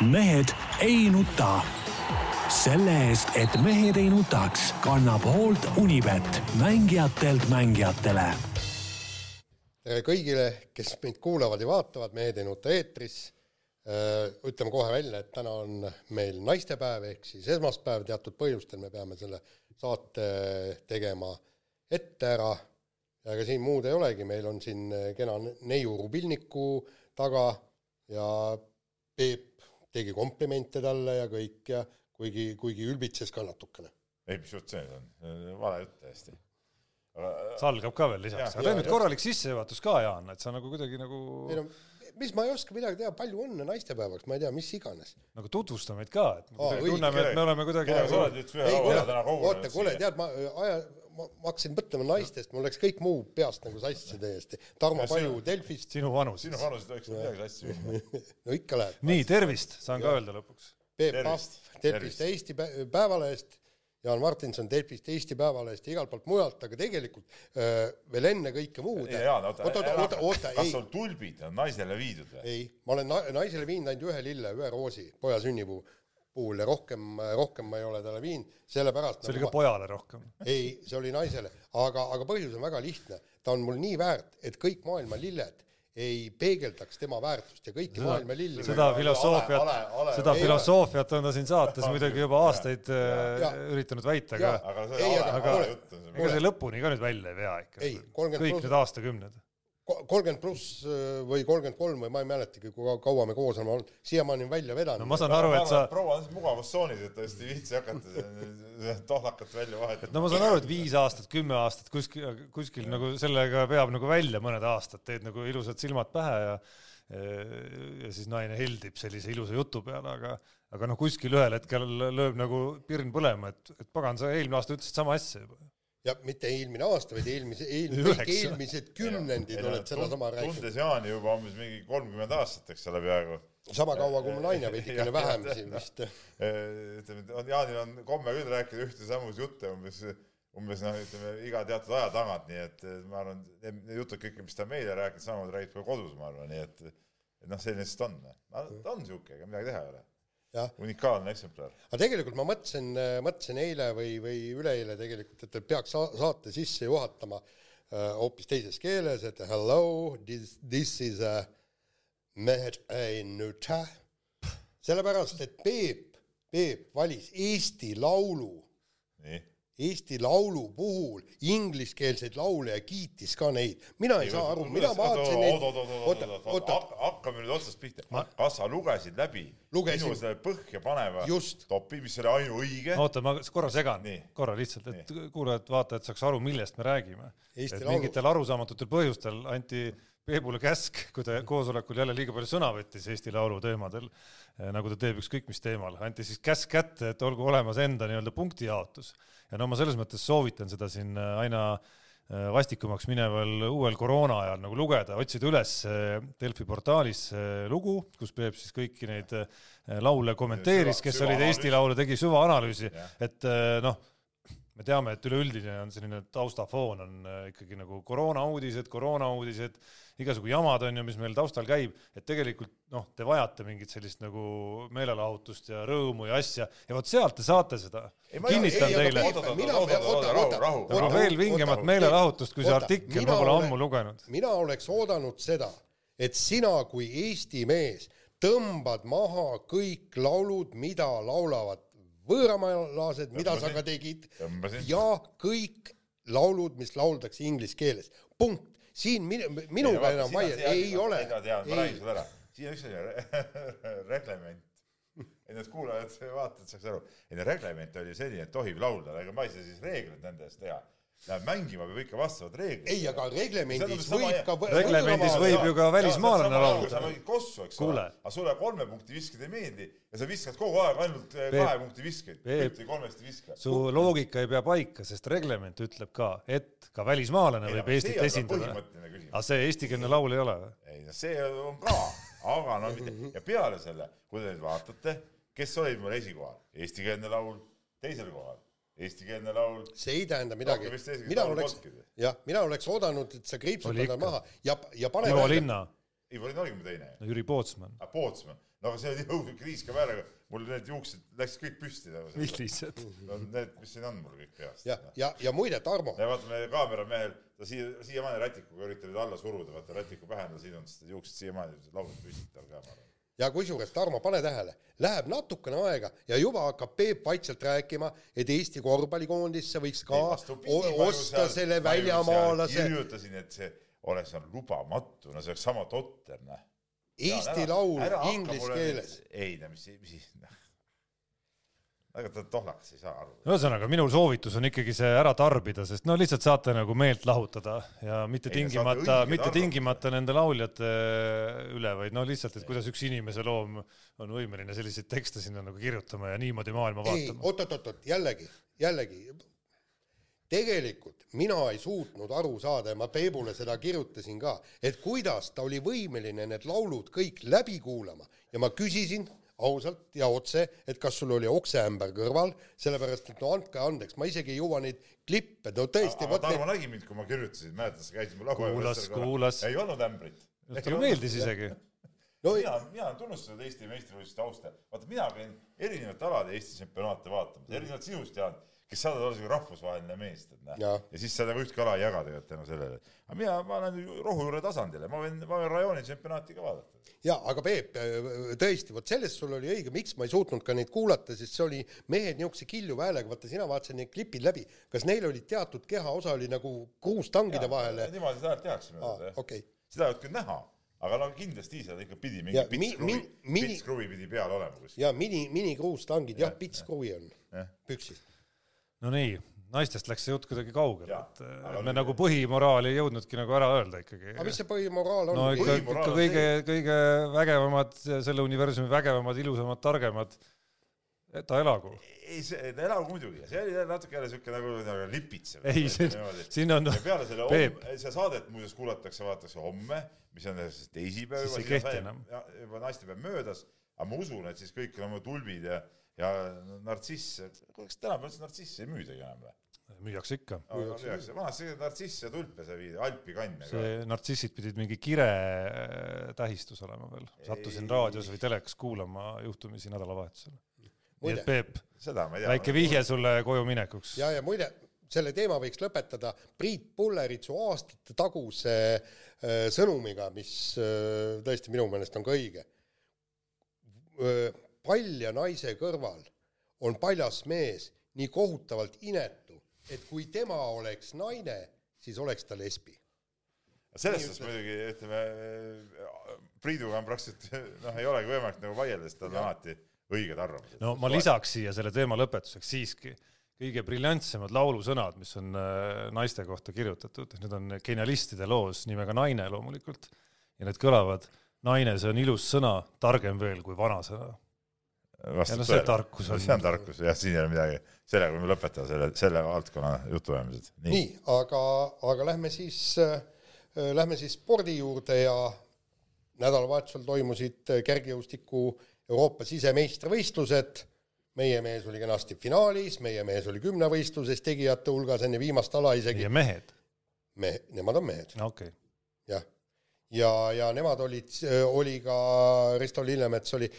mehed ei nuta. selle eest, et mehed ei nutaks, kannab hoolt Unibet, mängijatelt mängijatele. tere kõigile, kes meid kuulavad ja vaatavad, Mehed ei nuta eetris. ütleme kohe välja, et täna on meil naistepäev ehk siis esmaspäev, teatud põhjustel me peame selle saate tegema ette ära. ja ega siin muud ei olegi, meil on siin kena neiu rubilniku taga ja Peep tegi komplimente talle ja kõik ja kuigi, kuigi ülbitses ka natukene. ei, mis jutt see nüüd on, vale jutt täiesti. salgab ka veel lisaks, aga tee nüüd korralik sissejuhatus ka, Jaan, et sa nagu kuidagi nagu ei no mis ma ei oska midagi teha, palju õnne naistepäevaks, ma ei tea, mis iganes. nagu tutvusta meid ka, et me Aa, kuidagi õige, tunneme, et me oleme kuidagi nagu oota, kuule, tead, ma aja, ma, ma hakkasin mõtlema naistest, mul läks kõik muu peast nagu sassi täiesti. Tarmo Ja see- Paju Delfist, sinu vanus. sinu vanus ei tohiks midagi sassi minna. no ikka läheb. nii, tervist, saan ka öelda lõpuks. Peep tervist, Pahv Delfist. Eesti Pä- Päevalehest, Jaan Martinson Delfist Eesti Päevalehest ja igalt poolt mujalt, aga tegelikult äh, veel enne kõike muud. Jaan, oota, oota, oota, oota, kas ei, sul tulbid on naisele viidud või? ei, ma olen na- naisele viinud ainult ühe lille, ühe roosi poja sünnipuu puhul ja rohkem, rohkem ma ei ole talle viinud, sellepärast see oli nagu ka pojale rohkem. ei, see oli naisele, aga, aga põhjus on väga lihtne. ta on mul nii väärt, et kõik maailma lilled ei peegeldaks tema väärtust ja kõiki maailma lilli seda filosoofiat seda ei filosoofiat on ta siin saates muidugi juba aastaid äh, Ja. üritanud väita, Ja. aga aga aga- see. ega see lõpuni ka nüüd välja ei vea ikka. Ei, 30 kõik need aastakümned. Kolmkümmend pluss äh, või kolmkümmend kolm või ma ei mäletagi, kui kau- kaua me koos oleme olnud, siiamaani on välja vedanud no ma saan aru, et sa, proua on mugavustsoonis, et tõesti ei viitsi hakata tohlakat välja et vahetama. no ma saan aru, et viis aastat, kümme aastat kuskil, kuskil nagu sellega veab nagu välja mõned aastad, teed nagu ilusad silmad pähe ja ja siis naine heldib sellise ilusa jutu peale, aga aga noh, kuskil ühel hetkel lööb nagu pirn põlema, et, et pagan, sa eelmine aasta ütlesid sama asja juba. Ja mitte eelmine aasta, vaid eelmise, eel, Üheksa. kõik eelmised kümnendid oled sedasama rääkinud. tundes Jaani juba umbes mingi kolmkümmend aastat, eks ole, peaaegu. sama kaua kui mu naine, veidikene vähem siin vist. ütleme, et Jaanil on komme küll rääkida ühte samus jutte umbes, umbes noh, ütleme iga teatud aja tagant, nii et ma arvan, need jutud kõik, mis ta meile rääkis, samamoodi räägib ka kodus, ma arvan, nii et et noh, selline lihtsalt on. ta on niisugune, ega midagi teha ei ole. Unikaalne eksemplar. aga tegelikult ma mõtlesin, mõtlesin eile või, või üleeile tegelikult, et peaks sa- saate sisse juhatama äh, hoopis teises keeles, et hello, this, this is a mehed ei nuta. sellepärast, et Peep, Peep valis Eesti Laulu nii. Eesti Laulu puhul ingliskeelseid laule ja kiitis ka neid. mina ei saa aru, mina vaatasin neid. oot, oot, oot, oot, oot, oot, hakkame nüüd otsast pihta. kas sa lugesid läbi Lugesin. minu selle põhjapaneva Just. topi, mis oli ainuõige? oota, ma korra segan Nii., korra lihtsalt, et kuulajad-vaatajad saaks aru, millest me räägime. Et Laulu. mingitel arusaamatutel põhjustel anti Peebule käsk, kui ta koosolekul jälle liiga palju sõna võttis Eesti Laulu teemadel, nagu ta teeb ükskõik mis teemal, anti siis käsk kätte, et olgu olemas enda nii-öelda punktijaotus. ja no ma selles mõttes soovitan seda siin aina äh, vastikumaks mineval uuel koroona ajal nagu lugeda, otsida üles Delfi portaalis lugu, kus Peep siis kõiki neid laule kommenteeris, kes olid. Eesti Laule, tegi süvaanalüüsi, et noh, me teame, et üleüldine on selline taustafoon on ikkagi nagu koroonauudised, koroonauudised, igasugu jamad on ju, mis meil taustal käib, et tegelikult noh, te vajate mingit sellist nagu meelelahutust ja rõõmu ja asja ja vot sealt te saate seda. Kinnitan teile aga veel vingemat meelelahutust kui see artikkel, ma pole olen- ammu lugenud. mina oleks oodanud seda, et sina kui Eesti mees tõmbad maha kõik laulud, mida laulavad võõramaalased, mida sa ka tegid, ja kõik laulud, mis lauldakse inglise keeles. punkt. Siin minu, minuga enam vaie- ei ole. ma räägin sulle ära. siin on üks asi, reglement. et need kuulajad, vaatajad saaks aru. no reglement oli selline, et tohib laulda, ega ma ei saa siis reegleid nende eest teha. Läheb mängima, peab ikka vastavalt reeglitele. ei, aga reglemendis võib ka Reglemendis võib ju ka välismaalane laulda. sa mängid kossu, eks Kuule. ole, aga sulle kolme punkti viskad ei meeldi ja sa viskad kogu aeg ainult eh, Peep. kahe punkti viskaid, Peep. ühte kolmest ei viska. su loogika ei pea paika, sest reglement ütleb ka, et ka välismaalane Ei, võib Eestit esindada. aga see eestikeelne laul ei ole või? ei no see on ka, aga no mitte ja peale selle, kui te nüüd vaatate, kes olid mul esikohal, eestikeelne laul, teisel kohal eestikeelne laul. see ei tähenda midagi mina oleks jah, mina oleks oodanud, et sa kriipsutad maha ja, ja pane Ivo Linna, ei, oligi mu teine. Jüri Pootsman. aga Pootsman, no aga see oli jõukriis ka peale, aga mul need juuksed läksid kõik püsti nagu. millised? no need, mis siin on mul kõik peast. ja, ja, ja muide, Tarmo. ja vaata, meie kaameramehel, ta siia, siiamaani rätikuga üritab alla suruda, vaata rätiku pähe on tal siin on juuksed siiamaani laudad püsti tal ka, ma arvan ja kusjuures, Tarmo, pane tähele, läheb natukene aega ja juba hakkab Peep vaikselt rääkima, et Eesti korvpallikoondisse võiks ka ei, osta selle väljamaalase. kirjutasin, et see oleks lubamatu, no see oleks sama totter, noh Eesti Laul inglise keeles. ei no mis, mis, noh. Aga ta tohlakas ei saa aru. ühesõnaga, minu soovitus on ikkagi see ära tarbida, sest no lihtsalt saate nagu meelt lahutada ja mitte ei, tingimata, mitte tingimata nende lauljate üle, vaid no lihtsalt, et kuidas üks inimese loom on võimeline selliseid tekste sinna nagu kirjutama ja niimoodi maailma vaatama. oot-oot-oot, jällegi, jällegi tegelikult mina ei suutnud aru saada ja ma Peebule seda kirjutasin ka, et kuidas ta oli võimeline need laulud kõik läbi kuulama ja ma küsisin ausalt ja otse, et kas sul oli okseämber kõrval, sellepärast et no andke andeks, ma isegi ei jõua neid klippe, no tõesti. aga Tarmo need... nägi mind, kui ma kirjutasin, mäletad, sa käisid mul laua kuulas, kuulas. ei olnud ämbrit. talle meeldis isegi. no mina, mina olen tunnustanud Eesti meistrivõistluste austajat. vaata, mina käin erinevate alade Eesti tsempionaate vaatamas, erinevalt sinust, Jaan kes saadavad olla siuke rahvusvaheline mees, tead näe. ja siis sa nagu ühtki ala ei jaga tegelikult tänu sellele. aga mina, ma olen rohujuure tasandil ja ma võin, ma võin rajooni tsempionaati ka vaadata. ja aga Peep, tõesti, vot selles sul oli õige, miks ma ei suutnud ka neid kuulata, sest see oli mehed niisuguse kiljuva häälega, vaata sina vaatasid need klipid läbi, kas neil oli teatud kehaosa oli nagu kruustangide vahele? niimoodi seda tehakse. Okay. seda ei olnud küll näha aga no kindlasti seal ikka pidi mingi pitskruvi, pitskruvi pidi peal olema kuskil. ja mini, minikruustangid jah ja,, pitskruvi on püksis no nii, naistest läks see jutt kuidagi kaugele, et me nüüd... nagu põhimoraali ei jõudnudki nagu ära öelda ikkagi. aga mis see põhimoraal on? no ikka, ikka kõige, kõige vägevamad, selle universumi vägevamad, ilusamad, targemad, ta elagu. ei, see, ta elagu muidugi, see oli natuke jälle siuke nagu, nagu lipitsev. ei, siin on. peale selle, homme, seda saadet muuseas kuulatakse, vaadatakse homme, mis on teisipäev. siis ei kehti enam. juba naistepäev möödas, aga ma usun, et siis kõik on oma tulbid ja ja nartsiss, kuule, kas tänapäeval üldse nartsissi ei müüdagi enam või? müüakse ikka. müüakse, vanasti nartsiss ja tulpe sai viia, Alpi kanne. see nartsissid pidid mingi kire äh, tähistus olema veel, sattusin ei, raadios või telekas kuulama juhtumisi nädalavahetusel. nii et Peep, väike vihje sulle koju minekuks. ja, ja muide, selle teema võiks lõpetada Priit Pulleritsu aastate taguse äh, sõnumiga, mis äh, tõesti minu meelest on ka õige palja naise kõrval on paljas mees nii kohutavalt inetu, et kui tema oleks naine, siis oleks ta lesbi. selles suhtes muidugi ütleme, Priiduga on praktiliselt noh, ei olegi võimalik nagu vaielda, sest tal on alati õiged arvamused. no ma lisaks siia selle teema lõpetuseks siiski. Kõige briljantsemad laulusõnad, mis on äh, naiste kohta kirjutatud, need on genialistide loos nimega Naine loomulikult. Ja need kõlavad naine, see on ilus sõna, targem veel kui vanasõna vastab tõele. tarkus on. see on tarkus, jah, siin ei ole midagi, sellega võime lõpetada selle, selle valdkonna jutuajamised. nii, nii, aga, aga lähme siis äh,, lähme siis spordi juurde ja nädalavahetusel toimusid kergejõustiku Euroopa sisemeistrivõistlused. meie mees oli kenasti finaalis, meie mees oli kümnevõistluses tegijate hulgas enne viimast ala isegi. ja mehed? mehe, nemad on mehed. okei okay.. jah, ja, ja, ja nemad olid, oli ka Risto Lillemets oli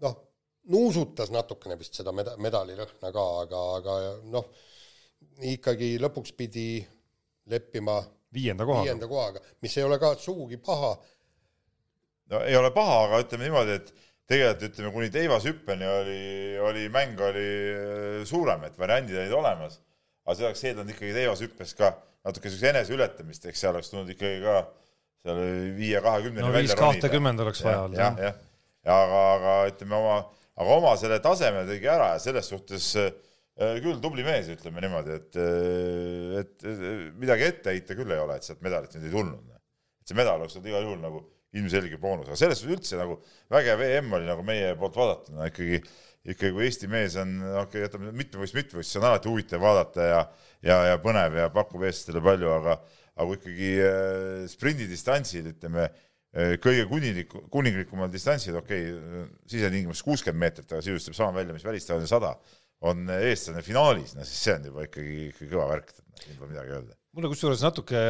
noh nuusutas natukene vist seda meda-, medalilõhna ka, aga, aga noh, ikkagi lõpuks pidi leppima viienda kohaga, viienda kohaga, mis ei ole ka sugugi paha. no ei ole paha, aga ütleme niimoodi, et tegelikult ütleme, kuni teivashüppeni oli, oli mäng oli äh, suurem, et variandid olid olemas, aga see oleks eeldanud ikkagi teivashüppes ka natuke niisugust eneseületamist, eks seal oleks tulnud ikkagi ka seal viie kahekümneni no, viis kahtekümmend oleks vaja olnud. jah, jah, ja aga, aga ütleme oma aga oma selle taseme tegi ära ja selles suhtes äh, küll tubli mees, ütleme niimoodi, et, äh, et midagi ette heita küll ei ole, et sealt medalit nüüd ei tulnud. et see medal oleks olnud igal juhul nagu ilmselge boonus, aga selles suhtes üldse nagu vägev EM oli nagu meie poolt vaadatuna ikkagi, ikkagi kui Eesti mees on, okei okay,, jätame mitmevõistlus, mitmevõistlus, see on alati huvitav vaadata ja, ja, ja põnev ja pakub eestlastele palju, aga, aga kui ikkagi äh, sprindidistantsil, ütleme Äh, kõige kuninglik, kuninglikumal distantsil, okei okay,, sisetingimustes kuuskümmend meetrit, aga sisuliselt teeb sama välja, mis välistajatel sada, on eestlane finaalis, no siis see on juba ikkagi, ikkagi kõva värk, siin pole midagi öelda. mulle kusjuures natuke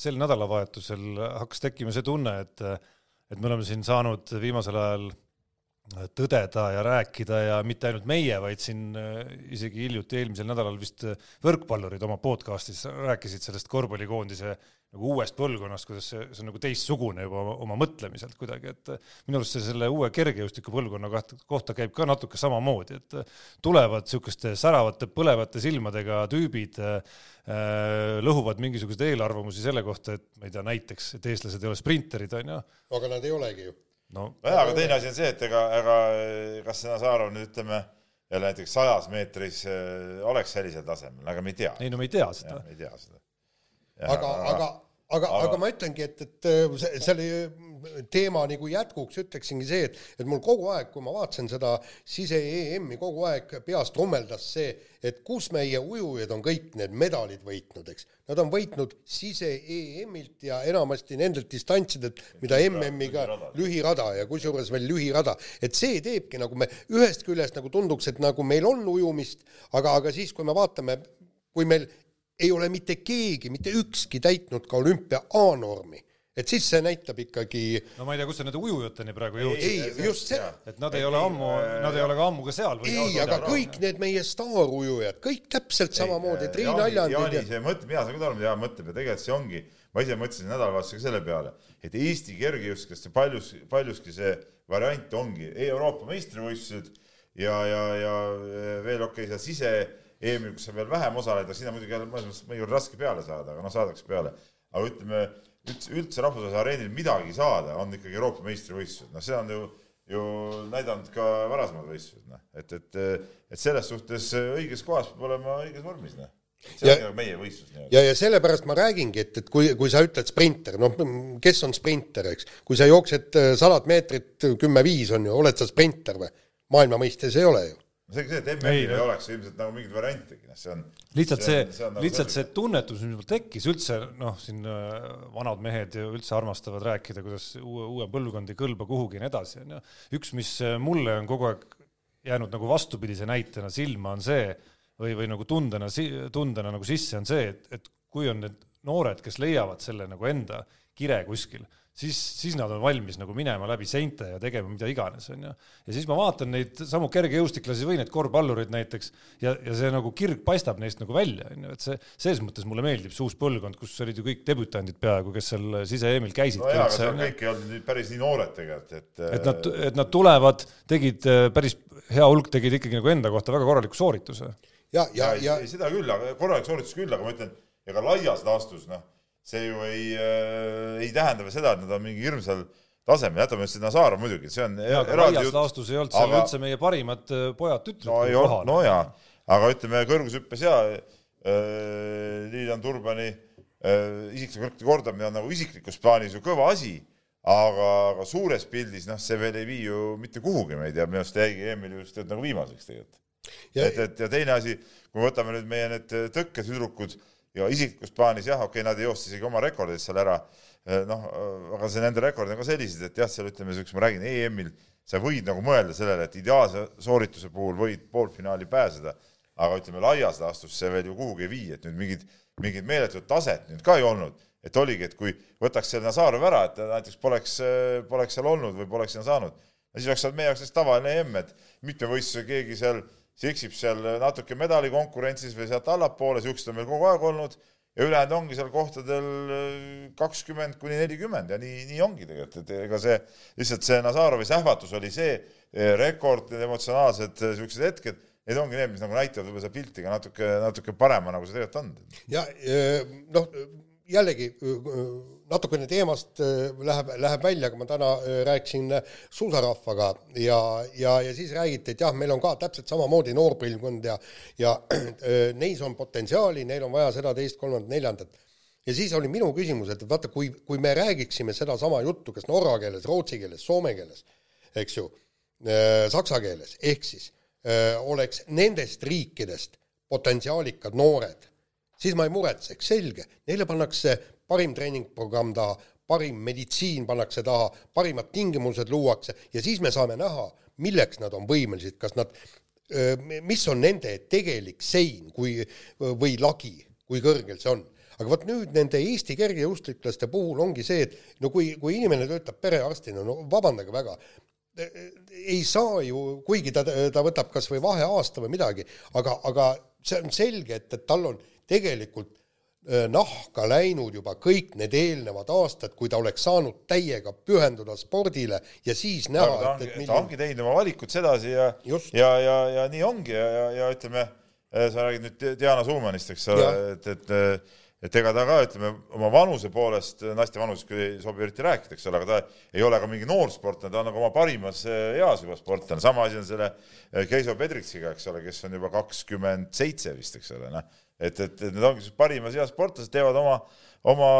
sel nädalavahetusel hakkas tekkima see tunne, et et me oleme siin saanud viimasel ajal tõdeda ja rääkida ja mitte ainult meie, vaid siin äh, isegi hiljuti eelmisel nädalal vist äh, võrkpallurid oma podcast'is rääkisid sellest korvpallikoondise nagu uuest põlvkonnast, kuidas see, see on nagu teistsugune juba oma, oma mõtlemiselt kuidagi, et äh, minu arust see selle uue kergejõustiku põlvkonna kohta käib ka natuke samamoodi, et tulevad niisuguste säravate põlevate silmadega tüübid äh,, lõhuvad mingisuguseid eelarvamusi selle kohta, et ma ei tea, näiteks, et eestlased ei ole sprinterid, on ju. aga nad ei olegi ju no jah, aga teine asi on see, et ega, ega kas Nazarov nüüd ütleme jälle näiteks sajas meetris äh, oleks sellisel tasemel, aga me ei tea. ei no me ei tea seda. me ei tea seda. Aga, aga, aga, aga ma ütlengi, et, et äh, selle teema nagu jätkuks ütleksingi see, et, et mul kogu aeg, kui ma vaatasin seda sise-EM-i, kogu aeg peas trommeldas see, et kus meie ujujad on kõik need medalid võitnud, eks. Nad on võitnud sise-EM-ilt ja enamasti nendelt distantsidelt, mida MM-iga lühirada ja kusjuures veel lühirada, et see teebki nagu me ühest küljest nagu tunduks, et nagu meil on ujumist, aga, aga siis, kui me vaatame, kui meil ei ole mitte keegi, mitte ükski täitnud ka olümpia A-normi et siis see näitab ikkagi no ma ei tea, kus sa nende ujujateni praegu jõudsid. ei, just see. et nad ei ole ammu, nad ei ole ka ammu ka seal. ei, aga kõik need meie staarujujad, kõik täpselt samamoodi, Triin Aljandid. Jaani see mõte, mina saan küll aru, mida Jaan mõtleb ja tegelikult see ongi, ma ise mõtlesin nädalavahetusega selle peale, et Eesti kergejõustiklaste paljus, paljuski see variant ongi Euroopa meistrivõistlused ja, ja, ja veel okei okay,, seal sise EM-il, kus sa veel vähem osaled, sinna muidugi jälle mõnes mõttes mõnikord raske peale saada, aga noh, saadakse peale. aga ütleme üldse, üldse rahvusvahelisel areenil midagi saada, on ikkagi Euroopa meistrivõistlused, noh, see on ju, ju näidanud ka varasemad võistlused, noh, et, et, et selles suhtes õiges kohas peab olema õiges vormis, noh see ja, on meie võistlus nii-öelda. ja, ja sellepärast ma räägingi, et, et kui, kui sa ütled sprinter, noh, kes on sprinter, eks, kui sa jooksed sadat meetrit kümme-viis on ju, oled sa sprinter või? maailma mõistes ei ole ju selge see, et MM-il ei oleks ilmselt nagu mingit variantigi, noh, see on lihtsalt see, see, see, nagu lihtsalt see tunnetus, mis mul tekkis üldse, noh, siin äh, vanad mehed ju üldse armastavad rääkida, kuidas uue, uue põlvkond ei kõlba kuhugi ja nii edasi, on ju. üks, mis äh, mulle on kogu aeg jäänud nagu vastupidise näitena silma, on see, või, või nagu tundena, tundena nagu sisse, on see, et, et kui on need noored, kes leiavad selle nagu enda kire kuskil siis, siis nad on valmis nagu minema läbi seinte ja tegema mida iganes, on ju. ja siis ma vaatan neid samu kergejõustiklasi või neid korvpallureid näiteks ja, ja see nagu kirg paistab neist nagu välja, on ju, et see, selles mõttes mulle meeldib see uus põlvkond, kus olid ju kõik debütandid peaaegu, kes seal sise-EM-il käisid. no jaa, aga seal kõik ei olnud päris nii noored tegelikult, et et nad, et nad tulevad, tegid äh, päris hea hulk tegid ikkagi nagu enda kohta väga korraliku soorituse. ja, ja, ja, ja seda küll, aga korralik sooritus küll, aga ma ütlen, ega laias laastus noh see ju ei äh,, ei tähenda veel seda, et nad on mingi hirmsal tasemel, jätame nüüd Nazarov muidugi, see on jaa, aga laias laastus ei olnud seal aga... üldse meie parimad äh, pojad-tütred no, olnud, no jaa, aga ütleme kõrgushüppes jaa äh,, Lilian Turbani äh, isikliku kordamine on nagu isiklikus plaanis ju kõva asi, aga, aga suures pildis noh, see veel ei vii ju mitte kuhugi meid ja minu arust jäigi EM-il just nagu viimaseks tegelikult. et, et ja teine asi, kui võtame nüüd meie need tõkketüdrukud ja isiklikus plaanis jah, okei okay,, nad ei joosta isegi oma rekordeid seal ära, eh, noh, aga see nende rekordid on ka sellised, et jah, seal ütleme, ma räägin, EM-il sa võid nagu mõelda sellele, et ideaalse soorituse puhul võid poolfinaali pääseda, aga ütleme, laias laastus see veel ju kuhugi ei vii, et nüüd mingid, mingit meeletut taset nüüd ka ei olnud, et oligi, et kui võtaks selle Nazarov ära, et näiteks poleks, poleks seal olnud või poleks sinna saanud, siis oleks olnud meie jaoks tavaline EM, et mitmevõistluse keegi seal siis eksib seal natuke medalikonkurentsis või sealt allapoole, siuksed on meil kogu aeg olnud ja ülejäänud ongi seal kohtadel äh, kakskümmend kuni nelikümmend ja nii, nii ongi tegelikult, et ega see lihtsalt see Nazarovi sähvatus oli see äh, rekord, need emotsionaalsed äh, siuksed hetked, need ongi need, mis nagu näitavad võib-olla seda pilti ka natuke, natuke parema, nagu see tegelikult on. ja noh, jällegi natukene teemast äh, läheb, läheb välja, aga ma täna äh, rääkisin äh, suusarahvaga ja, ja, ja siis räägiti, et jah, meil on ka täpselt samamoodi noor põlvkond ja ja neis on potentsiaali, neil on vaja seda, teist, kolmandat, neljandat. ja siis oli minu küsimus, et vaata, kui, kui me räägiksime sedasama juttu kas norra keeles, rootsi keeles, soome keeles, eks ju, saksa keeles, ehk siis öö, oleks nendest riikidest potentsiaalikad noored, siis ma ei muretseks, selge, neile pannakse parim treeningprogramm taha, parim meditsiin pannakse taha, parimad tingimused luuakse ja siis me saame näha, milleks nad on võimelised, kas nad, mis on nende tegelik sein kui, või lagi, kui kõrgel see on. Aga vot nüüd nende Eesti kergejõustiklaste puhul ongi see, et no kui, kui inimene töötab perearstina, no vabandage väga, ei saa ju, kuigi ta, ta võtab kas või vaheaasta või midagi, aga, aga see on selge, et, et tal on tegelikult nahka läinud juba kõik need eelnevad aastad, kui ta oleks saanud täiega pühenduda spordile ja siis näha, ta ongi, milline... ta ongi teinud oma valikud sedasi ja, ja, ja, ja nii ongi ja, ja, ja ütleme, äh, sa räägid nüüd Diana Suumanist, eks ole, et, et äh, et ega ta ka ütleme oma vanuse poolest, naiste vanusest küll ei sobi eriti rääkida, eks ole, aga ta ei ole ka mingi noor sportlane, ta on nagu oma parimas eh, eas juba sportlane, sama asi on selle Keiso Pedriksiga, eks ole, kes on juba kakskümmend seitse vist, eks ole, noh. Et, et, et need ongi parimas eas sportlased, teevad oma, oma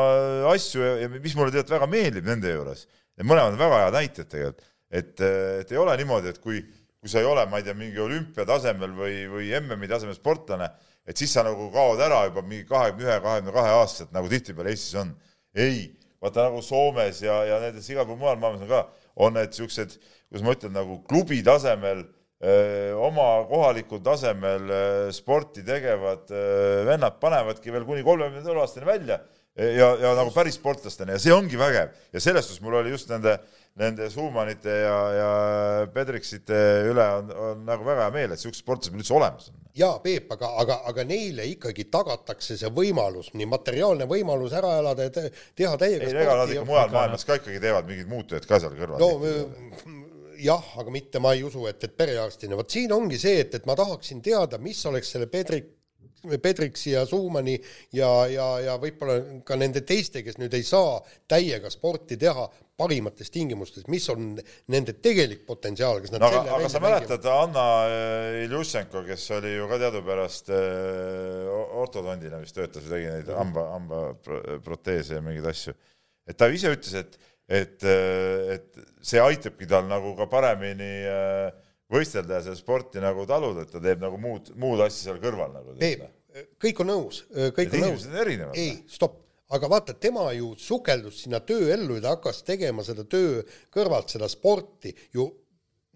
asju ja, ja mis mulle tegelikult väga meeldib nende juures, need mõlemad on väga head näited tegelikult, et, et ei ole niimoodi, et kui, kui sa ei ole, ma ei tea, mingi olümpiatasemel või, või MM-i tasemel sportlane et siis sa nagu kaod ära juba mingi kahekümne ühe, kahekümne kahe aastaselt, nagu tihtipeale Eestis on. ei, vaata nagu Soomes ja, ja nendes igal pool mujal maailmas on ka, on need siuksed, kuidas ma ütlen, nagu klubi tasemel oma kohalikul tasemel sporti tegevad vennad panevadki veel kuni kolmekümne aastani välja ja, ja nagu päris sportlastena ja see ongi vägev ja selles suhtes mul oli just nende nende Suumanite ja, ja Pedriksite üle on, on nagu väga hea meel, et siuksed sportlased meil üldse olemas on. jaa, Peep, aga, aga, aga neile ikkagi tagatakse see võimalus, nii materiaalne võimalus ära elada ja te, teha täiega ei, ega nad ikka mujal maailmas ka ikkagi teevad mingeid muutujaid ka seal kõrval. no jah, aga mitte ma ei usu, et, et perearstina, vot siin ongi see, et, et ma tahaksin teada, mis oleks selle Pedrik Pedriksi ja Suumani ja, ja, ja võib-olla ka nende teiste, kes nüüd ei saa täiega sporti teha, parimates tingimustes, mis on nende tegelik potentsiaal, kas nad no, aga, aga sa mäletad Anna äh, Iljušenko, kes oli ju ka teadupärast äh, ortodondina vist töötas või tegi neid hamba, hambaproteese ja mingeid asju, et ta ise ütles, et, et, äh, et see aitabki tal nagu ka paremini äh, võistelda ja seda sporti nagu taluda, et ta teeb nagu muud, muud asja seal kõrval nagu. Peep, kõik on nõus, kõik et on nõus. ei, stopp aga vaata, tema ju sukeldus sinna tööellu ja ta hakkas tegema seda töö kõrvalt, seda sporti ju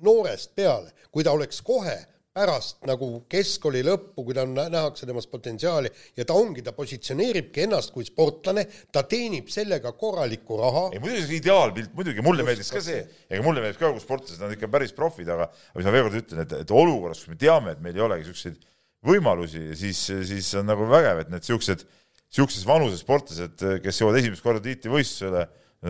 noorest peale, kui ta oleks kohe pärast nagu keskkooli lõppu, kui ta on, nähakse temas potentsiaali ja ta ongi, ta positsioneeribki ennast kui sportlane, ta teenib sellega korralikku raha. ei muidugi see ideaalpilt, muidugi mulle meeldis ka see, ega mulle meeldib ka, kui sportlased on ikka päris profid, aga mis ma veel kord ütlen, et, et olukorras, kus me teame, et meil ei olegi niisuguseid võimalusi, siis, siis on nagu vägev, et need niisugused niisuguses vanuses sportlased, kes jõuavad esimest korda tiitlivõistlusele,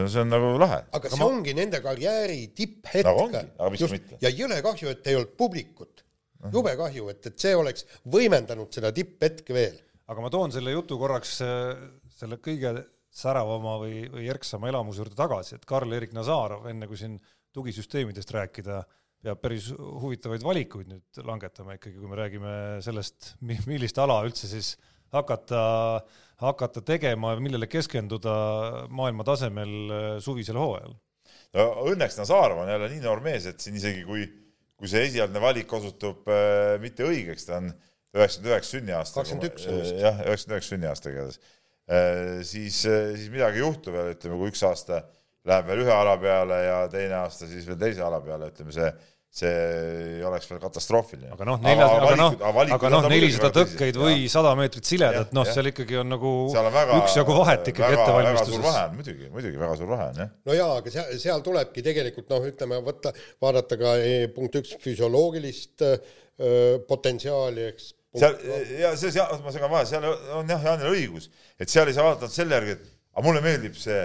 see on nagu lahe. aga see ma... ongi nende karjääri tipphetk nagu. aga miks mitte. ja jõle kahju, et ei olnud publikut. Jube kahju, et, et see oleks võimendanud seda tipphetke veel. aga ma toon selle jutu korraks äh, selle kõige säravama või, või järksama elamuse juurde tagasi, et Karl-Erik Nazarov, enne kui siin tugisüsteemidest rääkida, peab päris huvitavaid valikuid nüüd langetama ikkagi, kui me räägime sellest, millist ala üldse siis hakata hakata tegema, millele keskenduda maailma tasemel äh, suvisel hooajal? no õnneks Nazarov on jälle nii noor mees, et siin isegi kui, kui see esialgne valik osutub äh, mitte õigeks, ta on üheksakümmend üheksa sünniaastaga. kakskümmend üks vist. jah, üheksakümmend üheksa sünniaastaga igatahes äh,. siis, äh, siis midagi ei juhtu veel, ütleme, kui üks aasta läheb veel ühe ala peale ja teine aasta siis veel teise ala peale, ütleme see see oleks veel katastroofiline. aga noh, neljas, aga noh, aga noh, nelisada tõkkeid või sada meetrit siledat, noh, seal ikkagi on nagu üksjagu vahet ikkagi ettevalmistuses. vahe on muidugi, muidugi väga suur vahe on jah. no jaa, aga seal, seal tulebki tegelikult noh, ütleme võtta, vaadata ka eh, punkt üks füsioloogilist öö, potentsiaali, eks. seal ja see, seal, ma segan vahele, seal on jah, Jaanil õigus, et seal ei saa vaadata selle järgi, et aga mulle meeldib see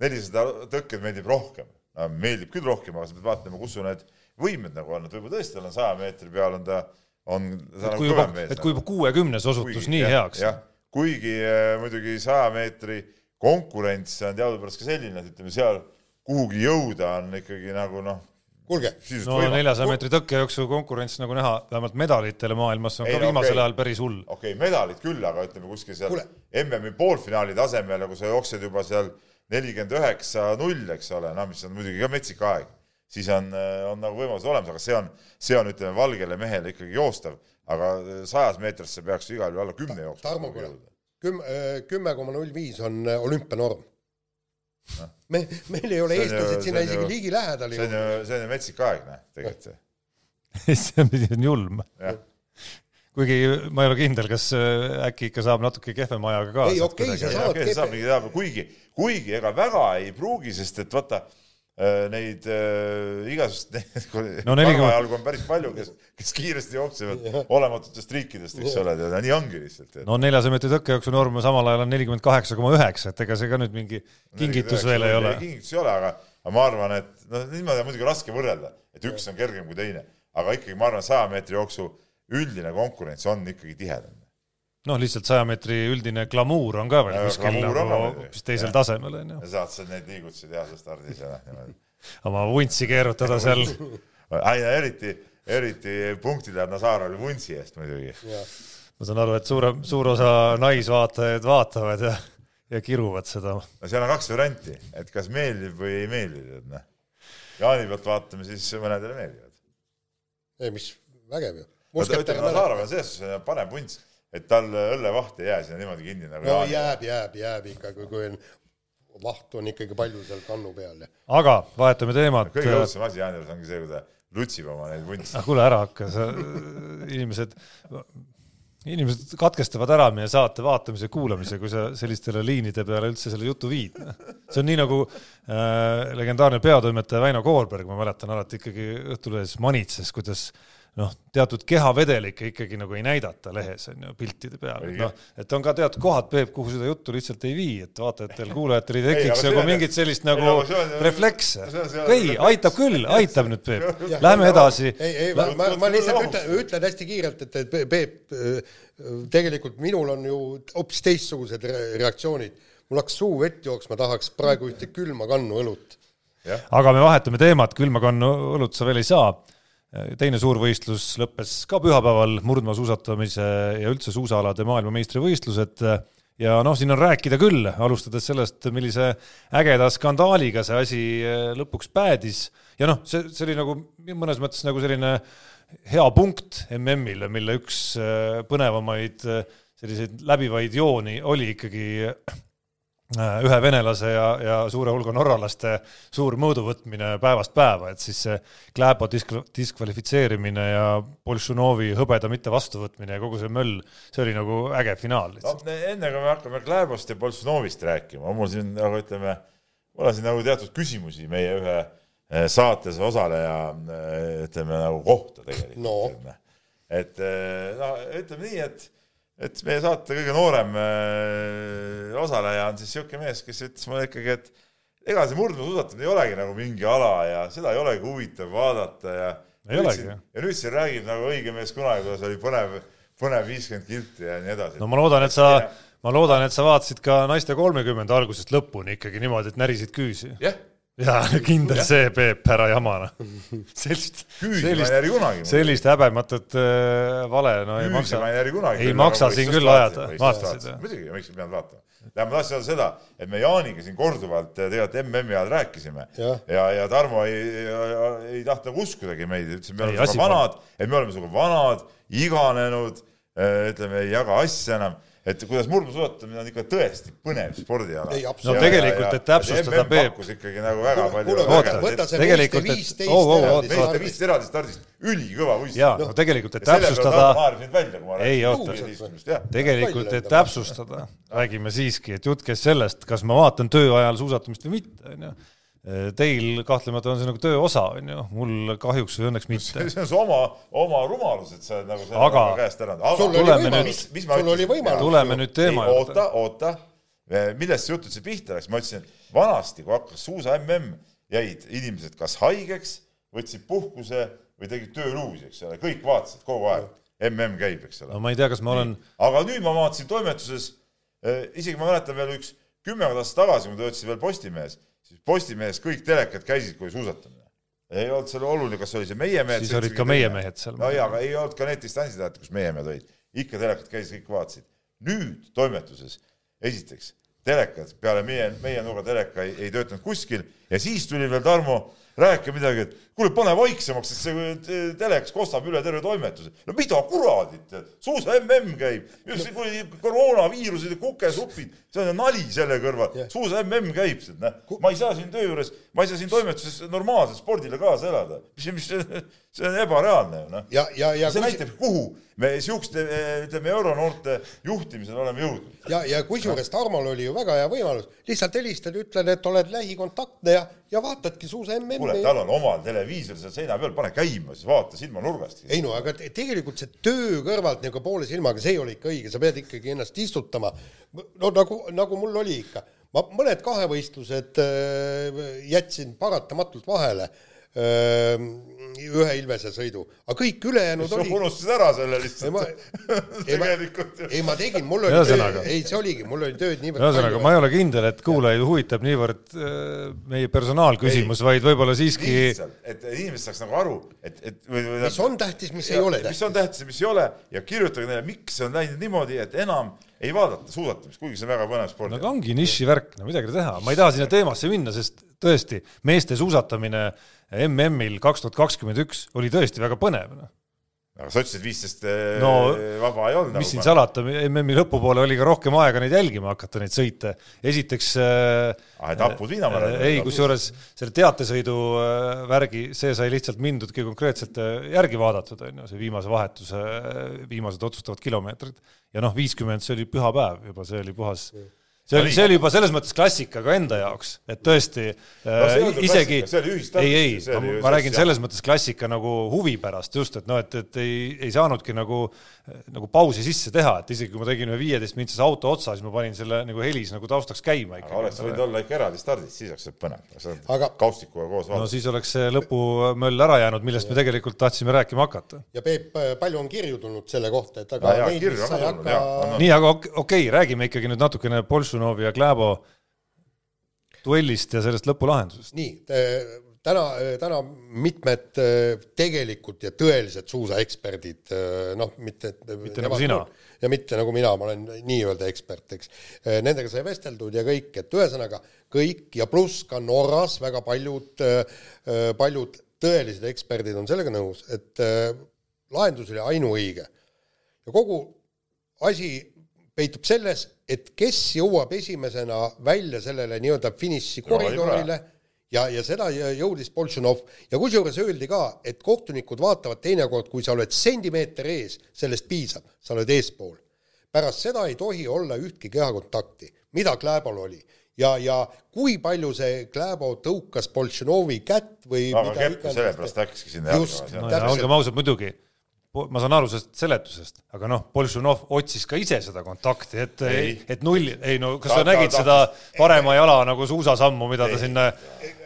nelisada tõkkeid meeldib rohkem. meeldib küll rohkem, aga sa pead vaatama, kus su need võimed nagu on, et võib-olla tõesti tal on saja meetri peal on ta, on ta nagu kõvem mees. et kui juba kuuekümnes osutus kuigi, nii jah, heaks. jah, kuigi äh, muidugi saja meetri konkurents on teadupärast ka selline, et ütleme seal kuhugi jõuda on ikkagi nagu noh, kuulge. no neljasaja meetri tõkkejooksu konkurents nagu näha, vähemalt medalitele maailmas on ei, ka no, viimasel okay. ajal päris hull. okei okay,, medalid küll, aga ütleme kuskil seal MM-i poolfinaali tasemel, kui sa jooksed juba seal nelikümmend üheksa null, eks ole, no mis on muidugi ka metsik aeg siis on, on nagu võimalus olemas, aga see on, see on, ütleme, valgele mehele ikkagi joostav, aga sajas meetris see peaks igal juhul alla kümne jooksma. Tarmo, kuule, kümme, äh, kümme koma null viis on äh, olümpianorm no.. me, meil ei ole eestlased sinna isegi ligilähedal see on ju, see on ju metsik aeg, noh, tegelikult see on julm. kuigi ma ei ole kindel, kas äh, äkki ikka saab natuke kehvema ajaga ka. ei, okei okay,, sa saad. Mingi, kuigi, kuigi ega väga ei pruugi, sest et vaata neid äh, igasugust neid No 40 karvajalgu on päris palju, kes, kes kiiresti jooksevad olematutest riikidest, eks ole, tead, nii ongi lihtsalt. no neljasaja meetri tõkkejooksu norm samal ajal on nelikümmend kaheksa koma üheksa, et ega see ka nüüd mingi kingitus veel ei ole. kingitus ei ole, aga, aga ma arvan, et noh, niimoodi on muidugi raske võrrelda, et üks on kergem kui teine, aga ikkagi ma arvan, saja meetri jooksu üldine konkurents on ikkagi tihedam. noh, lihtsalt saja meetri üldine glamuur on ka veel Ja kuskil glamuur on nagu hoopis teisel Jah. tasemel onju. ja saad sa neid liigutusi teha seal stardis ja noh, niimoodi. oma vuntsi keerutada seal. aina eriti, eriti punkti läheb Nazarov vuntsi eest muidugi. ma saan aru, et suurem, suur osa naisvaatajaid vaatavad ja, ja kiruvad seda. no seal on kaks varianti, et kas meeldib või ei meeldi, tead noh. Jaani pealt vaatame, siis mõnedele meeldivad. ei, mis vägev ju. Nazarov on selles suhtes parem vunts, et tal õllevaht ei jää sinna niimoodi kinni nagu no Jaanil. jääb, jääb, jääb ikka, kui, kui on vaht on ikkagi palju seal kannu peal ja aga vahetame teemat. kõige õudsem asi Jaani juures ongi see, kui ta lutsib oma neid vuntse. ah kuule, ära hakka, sa, inimesed, inimesed katkestavad ära meie saate vaatamise ja kuulamise, kui sa sellistele liinide peale üldse selle jutu viid. see on nii nagu äh, legendaarne peatoimetaja Väino Koorberg, ma mäletan alati ikkagi Õhtulehes manitses, kuidas noh, teatud kehavedelikke ikkagi nagu ei näidata lehes on ju piltide peal, et noh, et on ka teatud kohad, Peep, kuhu seda juttu lihtsalt ei vii, et vaatajatel-kuulajatel ei Ei, tekiks nagu mingit sellist ei, nagu reflekse ei, aitab küll, aitab nüüd Peep. Lähme edasi. ei, ei, ma, ma, ma lihtsalt ütlen, ütlen hästi kiirelt, et, et Peep, tegelikult minul on ju hoopis teistsugused re- reaktsioonid. mul hakkas suu vett jooksma, tahaks praegu ühte külma kannu õlut. aga me vahetame teemat, külma kannu õlut sa veel ei saa. Teine suurvõistlus lõppes ka pühapäeval, murdmaasuusatamise ja üldse suusaalade maailmameistrivõistlused. Ja noh, siin on rääkida küll, alustades sellest, millise ägeda skandaaliga see asi eh, lõpuks päädis. Ja noh, see, see oli nagu mõnes mõttes nagu selline hea punkt MM-ile, mille üks eh, põnevamaid eh, selliseid läbivaid jooni oli ikkagi ühe venelase ja, ja suure hulga norralaste suur mõõduvõtmine päevast päeva, et siis see Kläbo disk-, diskvalifitseerimine ja Boltšunovi hõbeda mitte vastuvõtmine ja kogu see möll, see oli nagu äge finaal no lihtsalt. enne kui me hakkame Kläbost ja Boltsunovist rääkima, on mul siin nagu ütleme, mul on siin nagu teatud küsimusi meie ühe eh, saates osaleja eh, ütleme nagu kohta tegelikult No.. et no ütleme nii, et, et meie saate kõige noorem eh, osaleja on siis niisugune mees, kes ütles mulle ikkagi, et ega see murdmaasuusatamine ei olegi nagu mingi ala ja seda ei olegi huvitav vaadata ja Ei olegi, jah. ja nüüd siin räägib nagu õige mees kunagi, kuidas oli põnev, põnev viiskümmend kilti ja nii edasi no ma loodan, et sa, ma loodan, et sa vaatasid ka naiste kolmekümmend algusest lõpuni ikkagi niimoodi, et närisid küüsi. jah, jaa, kindel see, Peep, ära jama noh. sellist, sellist, sellist häbematut äh, vale, no ei küüsi maksa ma ei kunagi. ei maksa siin küll ajada, vaatasid või? muidugi, miks ei pidanud vaatama. tähendab, ma tahtsin öelda seda, et me Jaaniga siin korduvalt eh, tegelikult MM-i ajal rääkisime ja, Jah. ja, ja Tarmo ei, ei, ei tahtnud uskudagi meid, ütles, et me Ei, oleme sinuga vanad, et me oleme sinuga vanad, iganenud, ütleme, ei jaga asja enam, et kuidas murdmaasuusatamine on ikka tõesti põnev spordiala. No tegelikult, et täpsustada, Peep, pakkus ikkagi nagu väga palju Oota, võta see tegelikult, et- viisteist oo, oo, eraldi oota, meeste stardist. vist eraldi stardist, ülikõva võistlus. jaa, no tegelikult, et täpsustada Ei, oota. tegelikult, et täpsustada, räägime siiski, et jutt käis sellest, kas ma vaatan töö ajal suusatamist või mitte, onju. Teil kahtlemata on see nagu töö osa, onju, mul kahjuks või õnneks mitte. see on su oma, oma rumalus, et sa oled nagu selle Aga- aga, käest ära sul oli võimalus, mis ma sul oli võimalus. tuleme nüüd teema juurde. oota, oota, millest see jutt üldse pihta läks, ma ütlesin, vanasti, kui hakkas suusa mm, jäid inimesed kas haigeks, võtsid puhkuse või tegid tööluusi, eks ole, kõik vaatasid kogu aeg, mm käib, eks ole. No ma ei tea, kas ma olen, aga nüüd ma vaatasin toimetuses, isegi ma mäletan veel üks kümmekond aastat tagasi, kui ma töötasin veel Postimehes, siis Postimehes kõik telekad käisid, kui suusatamine. ei olnud seal oluline, kas oli see meie mehed. Siis olid ka meie mehed seal. no jaa, aga ei olnud ka need distantsidajad, kus meie mehed olid. ikka telekad käisid, kõik vaatasid. nüüd toimetuses, esiteks, telekad peale meie, meie nurga teleka ei, ei töötanud kuskil ja siis tuli veel Tarmo rääkima midagi, et kuule, pane vaiksemaks, et see telekas kostab üle terve toimetuse. no mida kuradit, suusa mm käib, koroonaviirused ja kukesupid, see on nali selle kõrval Jah. suusa mm käib, ma ei saa siin töö juures, ma ei saa siin toimetuses normaalselt spordile kaasa elada, mis, mis see on ebareaalne ju noh. ja, ja, ja see näitab, kuhu me siukeste, ütleme, euronoorte juhtimisel oleme jõudnud. ja, ja kusjuures Tarmol oli ju väga hea võimalus, lihtsalt helistad, ütled, et oled lähikontaktne ja, ja vaatadki suusa kuule, MM-i. tal on omal televiisor seal seina peal, pane käima, siis vaata silmanurgast. ei no aga te- tegelikult see töö kõrvalt nagu poole silmaga, see ei ole ikka õige, sa pead ikkagi ennast istutama. no nagu, nagu mul oli ikka, ma mõned kahevõistlused äh, jätsin paratamatult vahele ühe Ilvese sõidu, aga kõik ülejäänud sa oli. unustasid ära selle ei ma lihtsalt. ei ma, tegelikult ei ma tegin, mul oli töö, ei see oligi, mul oli tööd niivõrd ühesõnaga, ma ei ole kindel, et kuulajaid huvitab niivõrd äh, meie personaalküsimus, vaid võib-olla siiski lihtsalt, et inimesed saaks nagu aru, et, et või, või mis on tähtis, mis ei ole mis tähtis. on tähtis ja mis ei ole ja kirjutage neile, miks see on läinud niimoodi, et enam ei vaadata suusatamist, kuigi see on väga põnev sport no aga ongi nišivärk, no midagi teha, ma ei taha sinna teemasse minna, sest tõesti, meeste suusatamine MM-il kaks tuhat kakskümmend üks oli tõesti väga põnev, noh. aga sa ütlesid viisteist No, vaba ei olnud. mis siin salata, MM-i lõpupoole oli ka rohkem aega neid jälgima hakata, neid sõite. esiteks äh, ah, et hapud viinamarjad. ei, kusjuures selle teatesõidu äh, värgi, see sai lihtsalt mindudki konkreetselt äh, järgi vaadatud, on ju, see viimase vahetuse, viimased otsustavad kilomeetrid. ja noh, viiskümmend, see oli pühapäev juba, see oli puhas, see oli, see oli juba selles mõttes klassika ka enda jaoks, et tõesti see ei äh, isegi see ei, ei see, ju ma räägin see- selles mõttes klassika nagu huvi pärast just, et noh, et, et ei, ei saanudki nagu, nagu pausi sisse teha, et isegi kui ma tegin ühe viieteistmintsese auto otsa, siis ma panin selle nagu helis nagu taustaks käima ikkagi. oleks võinud olla ikka eraldi stardis, siis oleks olnud põnev. Aga- aga kaustikuga koos no vaadata. siis oleks see lõpumöll ära jäänud, millest me tegelikult tahtsime rääkima hakata. ja Peep, palju on kirju tulnud selle kohta, et aga jaa, neid kirju on sa ei tulnud, hakka jaa, on, on. nii, aga ok- okei okay,, räägime ikkagi nüüd natukene Boltšunovi ja Kläbo duellist ja sellest lõpulahendusest. nii, täna, täna mitmed eh, tegelikult ja tõelised suusaeksperdid, noh, mitte Mitte nagu sina. ja mitte nagu mina, ma olen nii-öelda ekspert, eks. Nendega sai vesteldud ja kõik, et ühesõnaga kõik ja pluss ka Norras väga paljud, paljud tõelised eksperdid on sellega nõus, et lahendus oli ainuõige. ja kogu asi peitub selles, et kes jõuab esimesena välja sellele nii-öelda finišikoridorile ja, ja seda jõudis Boltšunov. Ja kusjuures öeldi ka, et kohtunikud vaatavad teinekord, kui sa oled sentimeeter ees, sellest piisab, sa oled eespool. pärast seda ei tohi olla ühtki kehakontakti, mida Kläbol oli? Ja, ja kui palju see Kläbo tõukas Boltšunovi kätt või aga mida Kepp sellepärast läkski sinna Just. no ja olgem ausad, muidugi, ma saan aru sellest seletusest, aga noh, Boltšunov otsis ka ise seda kontakti, et Ei., et null, ei no kas Ta- sa nägid ta seda parema jala nagu suusasammu, mida ta Ei. sinna,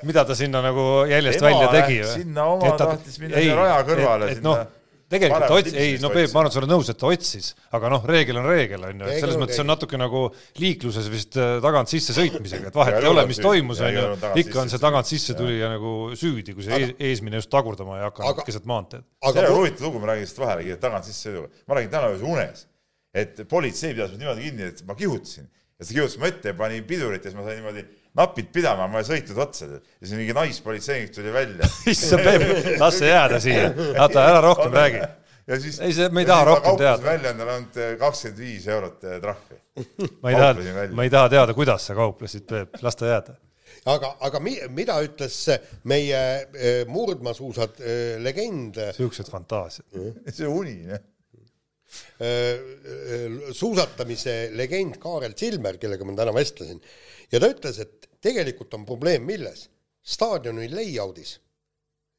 mida ta sinna nagu jäljest välja tegi läks sinna oma, tahtis minna sinna raja kõrvale, et, et noh sinna, tegelikult ta otsis, ei no Peep, ma arvan, et sa oled nõus, et ta otsis, aga noh, reegel on reegel, on ju, et selles mõttes on natuke nagu liikluses vist äh, tagant sisse sõitmisega, et vahet Ja ei ole, mis toimus, Ja on ju ikka on see tagant sisse tulija nagu süüdi, kui see ees- eesmine just tagurdama ei hakanud keset maanteed. see on huvitav lugu, ma räägin sellest vahele tagant sisse sõiduga. ma räägin täna öösel unes, et politsei pidas mind niimoodi kinni, et ma kihutasin ja see kihutas mu ette ja pani pidurit ja siis ma sain niimoodi napilt pidama, ma ei sõitnud otsa ja siis mingi naispolitseinik tuli välja. issand, Peep, las see jääda siia, vaata ära rohkem räägi. ja siis Ei, see- me ei taha rohkem teada. välja endale ainult kakskümmend viis eurot eh, trahvi. ma ei taha ma ei taha teada, kuidas sa kauplesid, Peep, las ta jääda. aga, aga mi, mida ütles meie eh, murdmaasuusad eh, legend siuksed fantaasiad. see uni, noh. Eh, suusatamise legend Kaarel Silmer, kellega ma täna vestlesin ja ta ütles, et tegelikult on probleem milles? staadioni layout'is.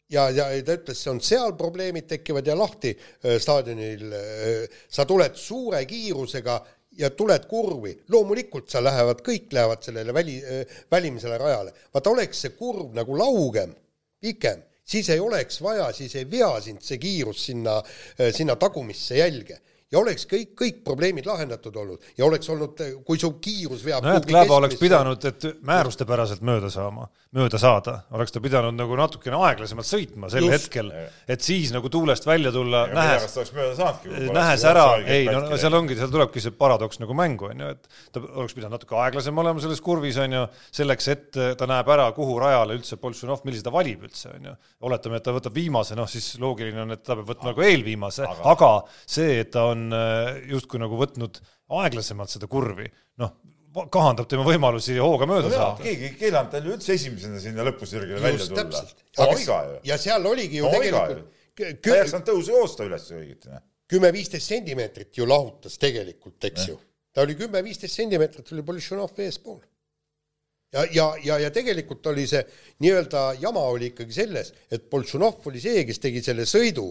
ja, ja ta ütles, see on seal probleemid tekivad ja lahti eh, staadionil sa tuled suure kiirusega ja tuled kurvi, loomulikult sa lähevad, kõik lähevad sellele väli, välimisele rajale. vaata, oleks see kurv nagu laugem, pikem, siis ei oleks vaja, siis ei vea sind see kiirus sinna, sinna tagumisse jälge ja oleks kõik, kõik probleemid lahendatud olnud. Ja oleks olnud, kui su kiirus veab nojah, Kläbo oleks pidanud, et määrustepäraselt mööda saama, mööda saada, oleks ta pidanud nagu natukene aeglasemalt sõitma sel Just. hetkel, et siis nagu tuulest välja tulla, nähes nähes ära, ei no no seal ongi, seal tulebki see paradoks nagu mängu, on ju, et ta oleks pidanud natuke aeglasem olema selles kurvis, on ju, selleks, et ta näeb ära, kuhu rajale üldse Boltšunov, millise ta valib üldse, on ju. oletame, et ta võtab viimase, noh siis loogiline on, et ta peab võtma nagu eelviimase, aga see, et ta on äh, justkui nagu võtnud aeglasemalt seda kurvi, noh, kahandab tema võimalusi hooga mööda saada. keegi ei keelanud tal ju üldse esimesena sinna lõpusirgele välja just tulla. ja seal oligi ju viga tegelikult ta ei saanud tõusu joosta üles õieti. noh. kümme-viisteist sentimeetrit ju lahutas tegelikult, eks ju. ta oli kümme-viisteist sentimeetrit oli Boltšanov eespool. ja, ja, ja, ja tegelikult oli see nii-öelda jama oli ikkagi selles, et Boltšunov oli see, kes tegi selle sõidu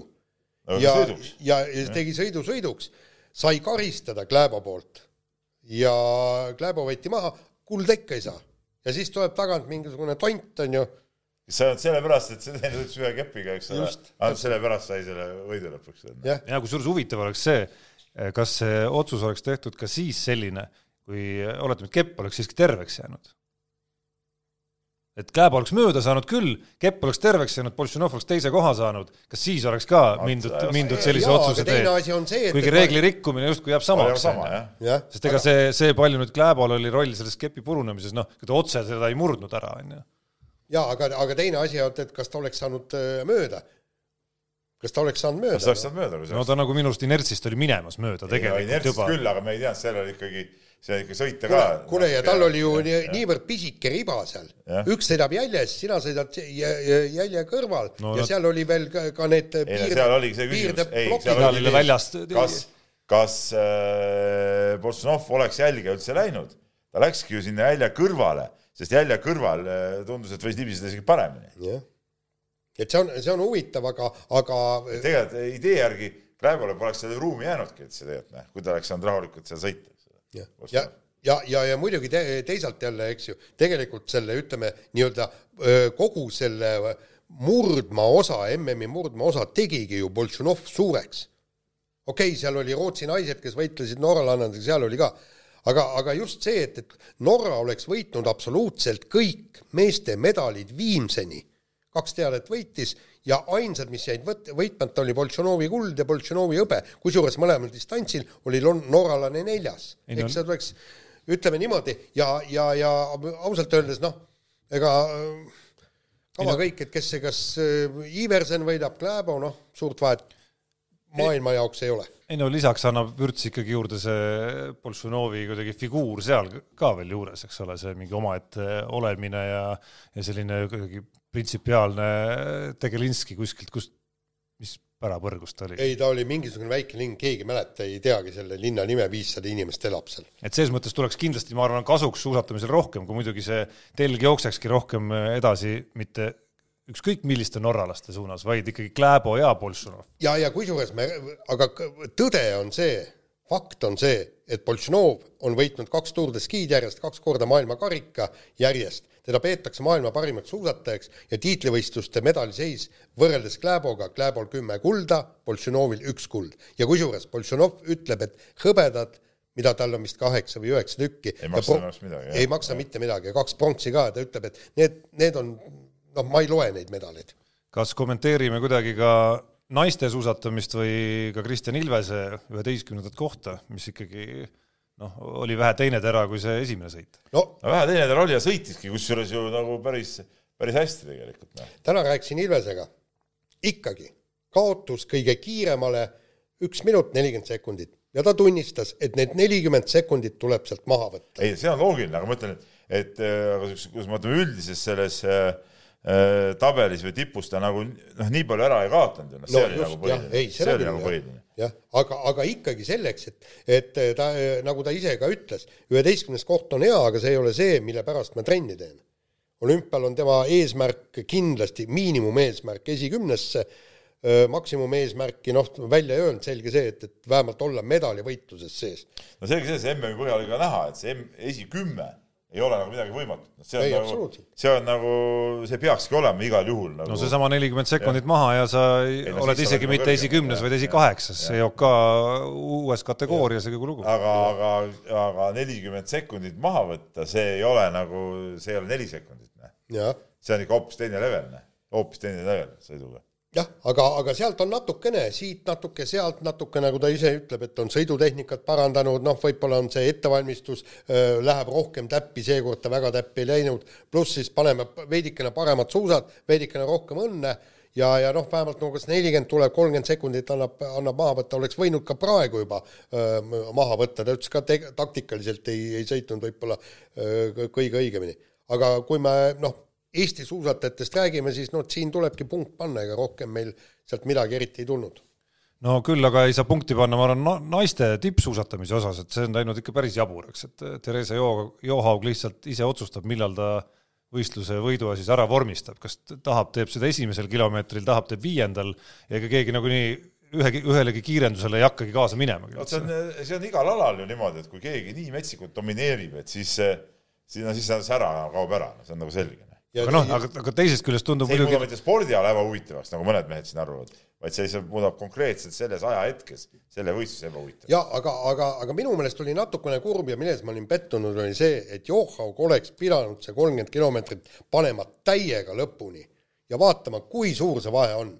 ja, ja, ja tegi sõidu sõiduks, sai karistada Kläbo poolt. Ja Kläbo võeti maha, kulda ikka ei saa. ja siis tuleb tagant mingisugune tont, on ju, see on sellepärast, et see teenis ühe kepiga, eks ole? Ainult sellepärast sai selle võidu lõpuks. jah, ja kusjuures huvitav oleks see, kas see otsus oleks tehtud ka siis selline, kui oletame, et Kepp oleks siiski terveks jäänud. Et Kääb oleks mööda saanud küll, Kepp oleks terveks jäänud, Boltšanov oleks teise koha saanud, kas siis oleks ka mindud, mindud sellise Jaa, otsuse aga teed? asi on see, et kuigi reegli rikkumine justkui jääb samaks sama, sest ega see, see palju nüüd Kläbol oli roll selles kepi purunemises, noh, ta otse seda ei murdnud ära, onju. jaa, aga, aga teine asi on, et kas ta oleks saanud äh, mööda. kas ta oleks saanud mööda? kas sa oleks saanud mööda, no ta nagu minu arust inertsist oli minemas mööda tegelikult juba. küll, aga me ei teadnud, seal oli ikkagi, see ikka sõita ka. kuule, ja tal oli ju nii, niivõrd pisike riba seal. Üks sõidab jäljes, sina sõidad jä- jä- jälje kõrval. No ja seal oli veel ka, ka need ei no seal oligi see küsimus, ei, seal oligi väljast- kas, kas äh, Boltšanov oleks jälge üldse läinud, ta läkski ju sinna jälje kõrvale, sest jälje kõrval äh, tundus, et võis libiseda isegi paremini. jah, et see on, see on huvitav, aga, aga tegelikult idee järgi Kläbole poleks seda ruumi jäänudki üldse tegelikult, noh, kui ta oleks saanud rahulikult seal sõita. ja, ja, ja, ja, ja muidugi te, teisalt jälle, eks ju, tegelikult selle ütleme nii-öelda kogu selle murdmaosa, MM-i murdmaosa tegigi ju Boltšanov suureks. okei okay,, seal oli Rootsi naised, kes võitlesid norralannadega, seal oli ka, aga, aga just see, et, et Norra oleks võitnud absoluutselt kõik meeste medalid viimseni, kaks teadet võitis ja ainsad, mis jäid võt-, võitmata, oli Boltšanovi kuld ja Boltšanovi hõbe, kusjuures mõlemal distantsil oli lon- norralane neljas. Eks see tuleks, ütleme niimoodi ja, ja, ja ausalt öeldes noh, ega äh, kava kõik, et kes see, kas äh, Iversen võidab Kläbo, noh, suurt vahet maailma jaoks ei ole. ei no lisaks annab vürts ikkagi juurde see Boltšunovi kuidagi figuur seal ka veel juures, eks ole, see mingi omaette olemine ja, ja selline kuidagi printsipiaalne Tegelinski kuskilt, kust, mis pärapõrgust ta oli. ei, ta oli mingisugune väike linn, keegi ei mäleta, ei teagi selle linna nime, viissada inimest elab seal. et selles mõttes tuleks kindlasti, ma arvan, kasuks suusatamisel rohkem, kui muidugi see telg jooksekski rohkem edasi, mitte ükskõik milliste norralaste suunas, vaid ikkagi Kläbo ja Boltšunov. ja, ja kusjuures me, aga tõde on see, fakt on see, et Boltšanov on võitnud kaks Tour de Ski'd järjest, kaks korda maailmakarika järjest, teda peetakse maailma parimaks suusatajaks ja tiitlivõistluste medaliseis võrreldes Kläboga, Kläbol kümme kulda, Boltšanovil üks kuld. ja kusjuures Boltšanov ütleb, et hõbedad, mida tal on vist kaheksa või üheksa tükki. Ei maksa arust midagi, jah. ei maksa mitte midagi ja kaks pronksi ka ta ütleb, et need, need on, noh, ma ei loe neid medaleid kas kommenteerime kuidagi ka naiste suusatamist või ka Kristjan Ilvese üheteistkümnendat kohta, mis ikkagi noh, oli vähe teine tera kui see esimene sõit. no no vähe teine tal oli ja sõitiski, kusjuures ju nagu päris, päris hästi tegelikult, noh. täna rääkisin Ilvesega, ikkagi kaotus kõige kiiremale üks minut nelikümmend sekundit ja ta tunnistas, et need nelikümmend sekundit tuleb sealt maha võtta. ei, see on loogiline, aga ma ütlen, et, et äh, aga siukse- kuidas me ütleme üldises selles äh, äh, tabelis või tipus ta nagu noh, nii palju ära ei kaotanud noh, see No oli just, nagu põhiline see oli nagu põhiline. jah, aga, aga ikkagi selleks, et, et ta, nagu ta ise ka ütles, üheteistkümnes koht on hea, aga see ei ole see, mille pärast ma trenni teen. olümpial on tema eesmärk kindlasti miinimumeesmärk esikümnesse, maksimumeesmärki noh, välja ei öelnud, selge see, et, et vähemalt olla medalivõitluses sees. no selge see, see MM-i põhjal oli ka näha, et see M- esikümme ei ole nagu midagi võimatut. see on Ei, nagu see on nagu, see peakski olema igal juhul nagu no seesama nelikümmend sekundit maha ja sa ei, no oled isegi oled mitte nagu esikümnes, vaid esikaheksas, EOK uues kategoorias ja kogu lugu. aga, aga, aga nelikümmend sekundit maha võtta, see ei ole nagu, see ei ole neli sekundit, noh. see on ikka hoopis teine level, noh. hoopis teine level sõiduga. jah, aga, aga sealt on natukene, siit natuke, sealt natuke, nagu ta ise ütleb, et on sõidutehnikat parandanud, noh, võib-olla on see ettevalmistus äh, läheb rohkem täppi, seekord ta väga täppi ei läinud, pluss siis paneme veidikene paremad suusad, veidikene rohkem õnne ja, ja noh, vähemalt no kas nelikümmend tuleb, kolmkümmend sekundit annab, annab maha võtta, oleks võinud ka praegu juba öö, maha võtta, ta ütles ka te-, taktikaliselt ei, ei sõitnud võib-olla kõige õigemini. aga kui me noh, Eesti suusatajatest räägime, siis noh, siin tulebki punkt panna, ega rohkem meil sealt midagi eriti ei tulnud. no küll, aga ei saa punkti panna, ma arvan, naiste tippsuusatamise osas, et see on läinud ikka päris jaburaks, et Theresa Jo-, Johaug lihtsalt ise otsustab, millal ta võistluse võidua siis ära vormistab, kas tahab, teeb seda esimesel kilomeetril, tahab, teeb viiendal ja ega keegi nagunii ühegi, ühelegi kiirendusele ei hakkagi kaasa minema. vot see on, see on igal alal ju niimoodi, et kui keegi nii metsikult domineerib, et siis, siis, no siis see sära kaob ära, see on nagu selge aga noh, aga, aga teisest küljest tundub see ei muidugi... muuda mitte spordiala ebahuvitavaks, nagu mõned mehed siin arvavad, vaid see lihtsalt muudab konkreetselt selles ajahetkes selle võistluse ebahuvitavaks. ja aga, aga, aga minu meelest oli natukene kurb ja milles ma olin pettunud, oli see, et Johaug oleks pidanud see kolmkümmend kilomeetrit panema täiega lõpuni ja vaatama, kui suur see vahe on.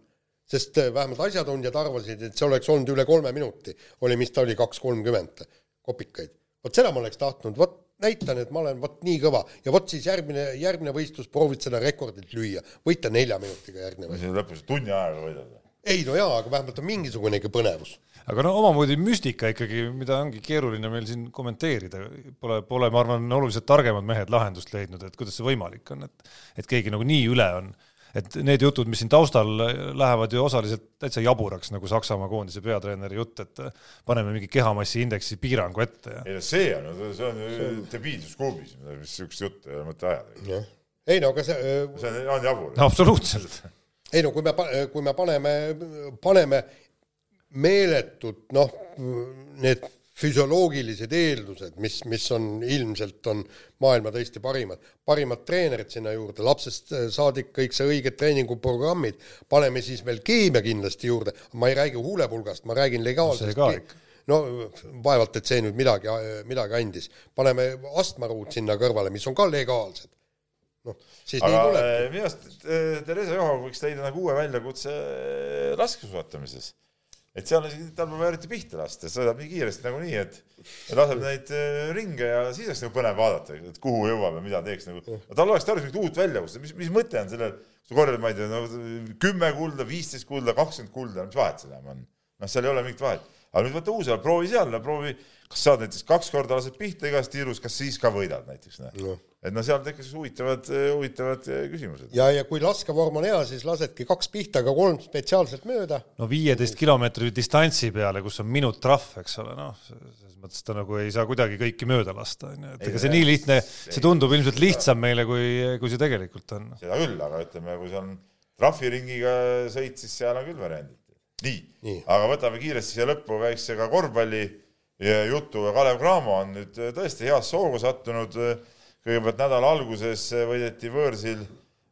sest äh, vähemalt asjatundjad arvasid, et see oleks olnud üle kolme minuti, oli, mis ta oli, kaks kolmkümmend kopikaid. vot seda ma oleks tahtnud, vot näitan, et ma olen vot nii kõva ja vot siis järgmine, järgmine võistlus proovid seda rekordit lüüa, võita nelja minutiga järgneva. lõpus tunni ajaga võidad või? ei no jaa, aga vähemalt on mingisugunegi põnevus. aga no omamoodi müstika ikkagi, mida ongi keeruline meil siin kommenteerida, pole, pole, ma arvan, oluliselt targemad mehed lahendust leidnud, et kuidas see võimalik on, et et keegi nagu nii üle on et need jutud, mis siin taustal lähevad ju osaliselt täitsa jaburaks, nagu Saksamaa koondise peatreeneri jutt, et paneme mingi kehamassi indeksi piirangu ette ja. ei no see on, see on ju debiilsuskuubis, mis niisugust juttu ei ole mõtet ajada. ei no aga see see on, on jabur. no absoluutselt. ei no kui me, kui me paneme, paneme meeletud noh, need füsioloogilised eeldused, mis, mis on ilmselt, on maailma tõesti parimad, parimad treenerid sinna juurde, lapsest äh, saadik kõik see õiged treeninguprogrammid, paneme siis veel keemia kindlasti juurde, ma ei räägi huulepulgast, ma räägin legaalsest no, no vaevalt, et see nüüd midagi, midagi andis. paneme astmaruud sinna kõrvale, mis on ka legaalsed. noh, siis aga nii tuleb. Äh, minu arust äh, Theresa Johaug võiks leida nagu uue väljakutse laskesuusatamises et seal tal pole eriti pihta lasta, sõidab nii kiiresti nagunii, et laseb neid äh, ringe ja siis oleks nagu põnev vaadata, et kuhu jõuab ja mida teeks nagu. tal oleks tarvis mingit uut väljakutset, mis, mis mõte on sellel, sa korjad, ma ei tea, no kümme kulda, viisteist kulda, kakskümmend kulda, mis vahet seal enam on? noh, seal ei ole mingit vahet. Aga nüüd võta uus, proovi seal, proovi, kas saad näiteks kaks korda lased pihta igas tiirus, kas siis ka võidad näiteks noh no et noh, seal tekkis huvitavad, huvitavad küsimused. ja, ja kui laskevorm on hea, siis lasedki kaks pihta, aga kolm spetsiaalselt mööda. no viieteist kilomeetri distantsi peale, kus on minut trahv, eks ole, noh, selles mõttes ta nagu ei saa kuidagi kõiki mööda lasta, onju, et ega see nii lihtne, see tundub ilmselt lihtsam meile, kui, kui see tegelikult on. seda küll, aga ütleme, kui see on trahviringiga sõit, siis seal on küll variandid. Nii, nii., aga võtame kiiresti siia lõppu väikse ka korvpalli jutu, Kalev Cramo on nüüd tõesti heas soogu sattunud kõigepealt nädala alguses võideti võõrsil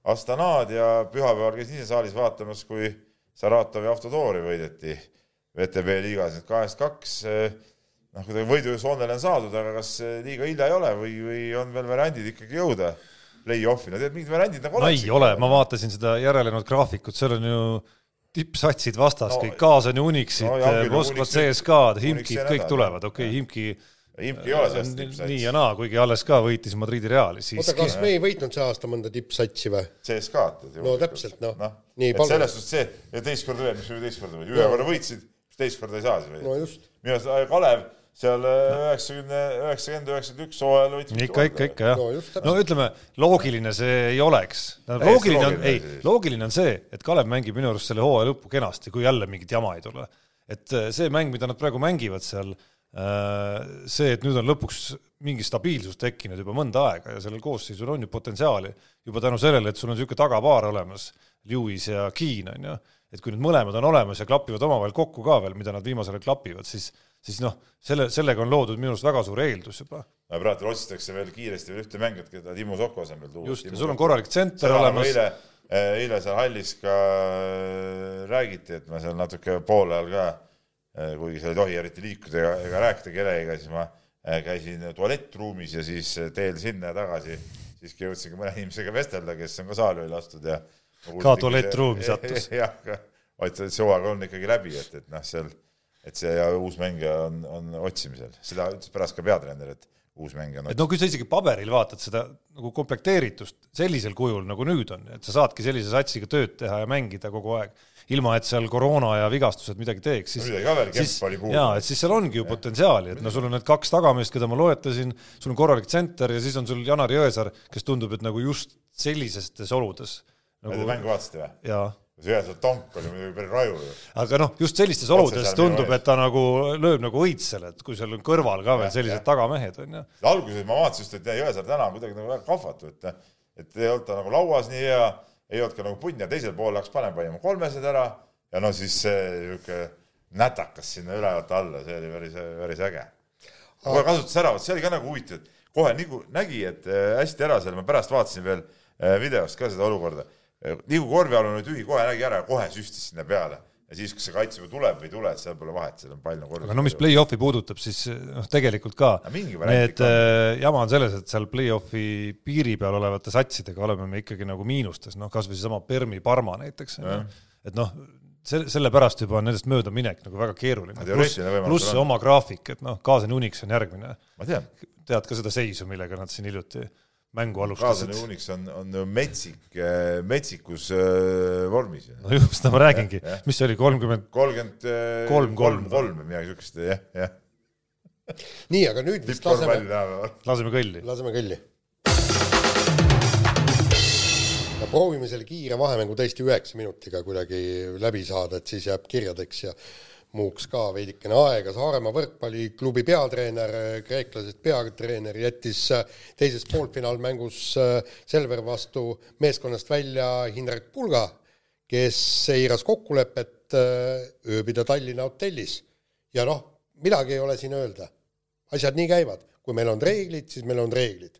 Astanad ja pühapäeval käisin ise saalis vaatamas, kui Saratovi Avtodori võideti VTB liigas, et kahest kaks. noh, kuidagi võidusoonele on saadud, aga kas liiga hilja ei ole või, või on veel variandid ikkagi jõuda play-off'i, no tead, mingid variandid nagu oleks. ei ole, ma vaatasin seda järelenenud graafikut, seal on ju tippsatsid vastas no,, kõik kaasa on ju Unixid no,, Moskva CSKA-d, Himkid, kõik tulevad, okei okay,, Himki Imki ei ole sellest tippsats. nii ja naa, kuigi alles ka võitis Madridi Reali siiski. oota, kas me ei võitnud see aasta mõnda tippsatsi või? CSKA-d. no täpselt, noh no. no.. et selles suhtes see, ja teist korda veel, mis sa teist korda võid, ühe korra võitsid, teist korda ei saa siis võita. no just. minu arust äh, Kalev seal äh, üheksakümne, üheksakümmend, üheksakümmend üks hooajal võitis. ikka, ikka, ikka jah. no, no ütleme, loogiline see ei oleks. loogiline on, ei, loogiline on see, et Kalev mängib minu arust selle hooaja lõppu kenasti, kui jälle mingit jama ei tule. et äh, see mäng, mida nad praegu mängivad seal Äh, see, et nüüd on lõpuks mingi stabiilsus tekkinud juba mõnda aega ja sellel koosseisul on ju potentsiaali juba tänu sellele, et sul on niisugune tagapaar olemas, Lewis ja Keen on ju, et kui need mõlemad on olemas ja klapivad omavahel kokku ka veel, mida nad viimasel ajal klapivad, siis siis noh, selle, sellega on loodud minu arust väga suur eeldus juba. praegu otsitakse veel kiiresti veel ühte mängijat, keda Timo Sokko asemel tuua. just, ja sul on korralik tsenter olemas. eile, eile seal hallis ka äh, räägiti, et ma seal natuke poole ajal ka Äh, kuigi seal ei tohi eriti liikuda ega, ega rääkida kellegagi, siis ma äh, käisin tualettruumis ja siis teel sinna ja tagasi siiski jõudsin ka mõne inimesega vestelda, kes on ka saali veel lastud ja ka tualettruumi sattus. jah, vaid see hooaeg on ikkagi läbi, et, et noh, seal, et see ja uus mängija on, on otsimisel, seda ütles pärast ka peatreener, et uus mängija on et no kui sa isegi paberil vaatad seda nagu komplekteeritust sellisel kujul, nagu nüüd on, et sa saadki sellise satsiga tööd teha ja mängida kogu aeg ilma et seal koroona ja vigastused midagi teeks, siis ka veel, puudu. jaa, et siis seal ongi ju potentsiaali, et no sul on need kaks tagameest, keda ma loetlesin, sul on korralik tsenter ja siis on sul Janar Jõesaar, kes tundub, et nagu just sellistes oludes nagu.... Mängu vaatasite või? jaa see üheselt tonk oli muidugi päris raju ju. aga noh, just sellistes oludes tundub, et ta nagu lööb nagu õitsele, et kui seal on kõrval ka veel sellised tagamehed, on ju. alguses ma vaatasin just, et Jõesaar täna on kuidagi nagu väga kahvatu, et, et ei olnud ta nagu lauas nii hea, ei olnud ka nagu punn ja teisel pool läks parem panema kolmesed ära ja no siis see niisugune nätakas sinna ülevalt alla, see oli päris, päris äge. kohe kasutas ära, vot see oli ka nagu huvitav, kohe nagu nägi, et äh, hästi ära seal, ma pärast vaatasin veel äh, videost ka seda olukorda nii kui korvialune oli tühi, kohe nägi ära kohe süstis sinna peale. ja siis, kas see kaitseväe tuleb või ei tule, seal pole vahet, seal on pall nagu aga no mis play-off'i puudutab, siis noh, tegelikult ka. Need äh, jama on selles, et seal play-off'i piiri peal olevate satsidega oleme me ikkagi nagu miinustes, noh, kas või seesama Permi Parma näiteks, et noh, selle, sellepärast juba on nendest möödaminek nagu väga keeruline. pluss, see oma graafik, et noh, Kaasani Unix on järgmine. tead ka seda seisu, millega nad siin hiljuti mängu alustasid. Kaasani Unix on, on metsik, äh, metsikus äh, vormis. no just, no ma räägingi, mis see oli, kolmkümmend? kolmkümmend äh, kolm, kolm, kolm või midagi siukest, jah, jah. nii, aga nüüd vist laseme, laseme kõlli. laseme kõlli. proovime selle kiire vahemängu tõesti üheksa minutiga kuidagi läbi saada, et siis jääb kirjadeks ja muuks ka veidikene aega, Saaremaa võrkpalliklubi peatreener, kreeklasest peatreener jättis äh, teises poolfinaalmängus äh, Selver vastu meeskonnast välja Hindrek Pulga, kes eiras kokkulepet äh, ööbida Tallinna hotellis. ja noh, midagi ei ole siin öelda. asjad nii käivad, kui meil on reeglid, siis meil on reeglid.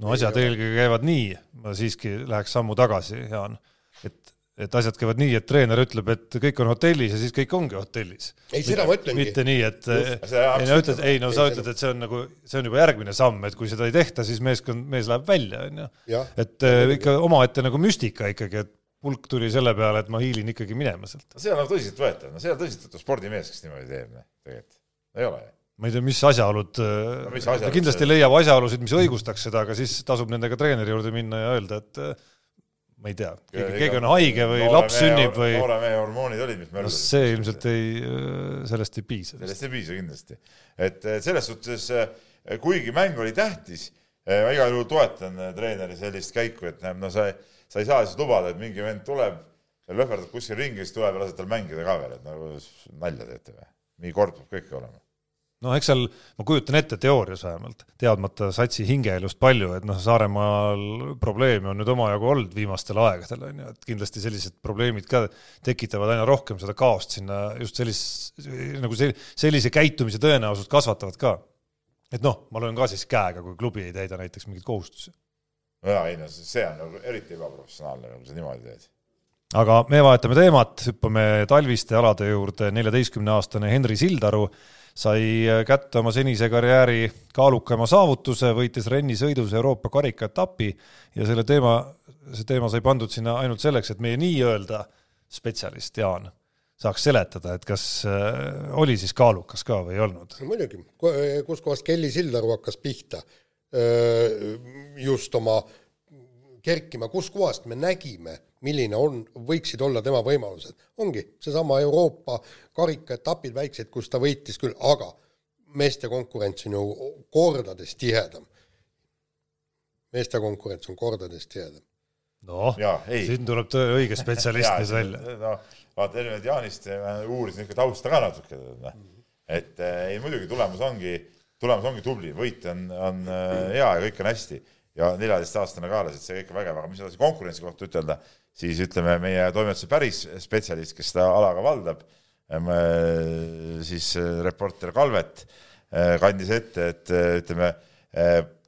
no asjad eelkõige käivad nii, ma siiski läheks sammu tagasi, Jaan, et et asjad käivad nii, et treener ütleb, et kõik on hotellis ja siis kõik ongi hotellis. ei, seda ma ütlengi. mitte nii, et ei no ütled, ei no sa ütled, et see on nagu, see on juba järgmine samm, et kui seda ei tehta, siis meeskond, mees läheb välja, on ju. et äh, ikka omaette nagu müstika ikkagi, et pulk tuli selle peale, et ma hiilin ikkagi minema sealt. see on nagu tõsiseltvõetav, no see on tõsiseltvõetav spordimees, kes niimoodi teeb, noh, tegelikult. ei ole ju ma ei tea, mis asjaolud no,, ta kindlasti leiab asjaolusid, mis õigustaks seda, aga siis tasub nendega treeneri juurde minna ja öelda, et ma ei tea, keegi, on haige või laps sünnib või noore mehe hormoonid olid, mis möldasid no,. see ilmselt ei, sellest ei piisa. sellest ei piisa kindlasti. et selles suhtes, kuigi mäng oli tähtis, ma igal juhul toetan treeneri sellist käiku, et no sa, sa ei saa siis lubada, et mingi vend tuleb löhverdab kuskil ringi, siis tuleb ja laseb tal mängida ka veel, et nagu nalja teete või? nii kord peab kõik olema noh, eks seal, ma kujutan ette teoorias vähemalt, teadmata satsi hingeelust palju, et noh, Saaremaal probleeme on nüüd omajagu olnud viimastel aegadel, on ju, et kindlasti sellised probleemid ka tekitavad aina rohkem seda kaost sinna, just sellist, nagu see, sellise käitumise tõenäosust kasvatavad ka. et noh, ma löön ka siis käega, kui klubi ei täida näiteks mingeid kohustusi. jaa, ei no see on nagu eriti ebaprofessionaalne, nagu sa niimoodi teed aga me vahetame teemat, hüppame talviste alade juurde, neljateistkümneaastane Henri Sildaru sai kätte oma senise karjääri kaalukama saavutuse, võitis rennisõidus Euroopa karikaetapi ja selle teema, see teema sai pandud sinna ainult selleks, et meie nii-öelda spetsialist Jaan saaks seletada, et kas äh, oli siis kaalukas ka või ei olnud? muidugi, kuskohast Kelly Sildaru hakkas pihta äh, just oma kerkima, kuskohast me nägime milline on, võiksid olla tema võimalused. ongi seesama Euroopa karikaetapid väiksed, kus ta võitis küll, aga meeste konkurents on ju kordades tihedam. meeste konkurents on kordades tihedam. noh, siin tuleb tõe õige spetsialist nüüd välja. no vaata, erinevalt Jaanist uurisin ikka tausta ka natuke, noh. et ei, muidugi tulemus ongi, tulemus ongi tubli, võit on, on äh, hea ja kõik on hästi ja neljateistaastane ka alles, et see kõik väga, väga, mis edasi konkurentsi kohta ütelda, siis ütleme, meie toimetuse päris spetsialist, kes seda ala ka valdab, siis äh, reporter Kalvet äh, kandis ette, et ütleme,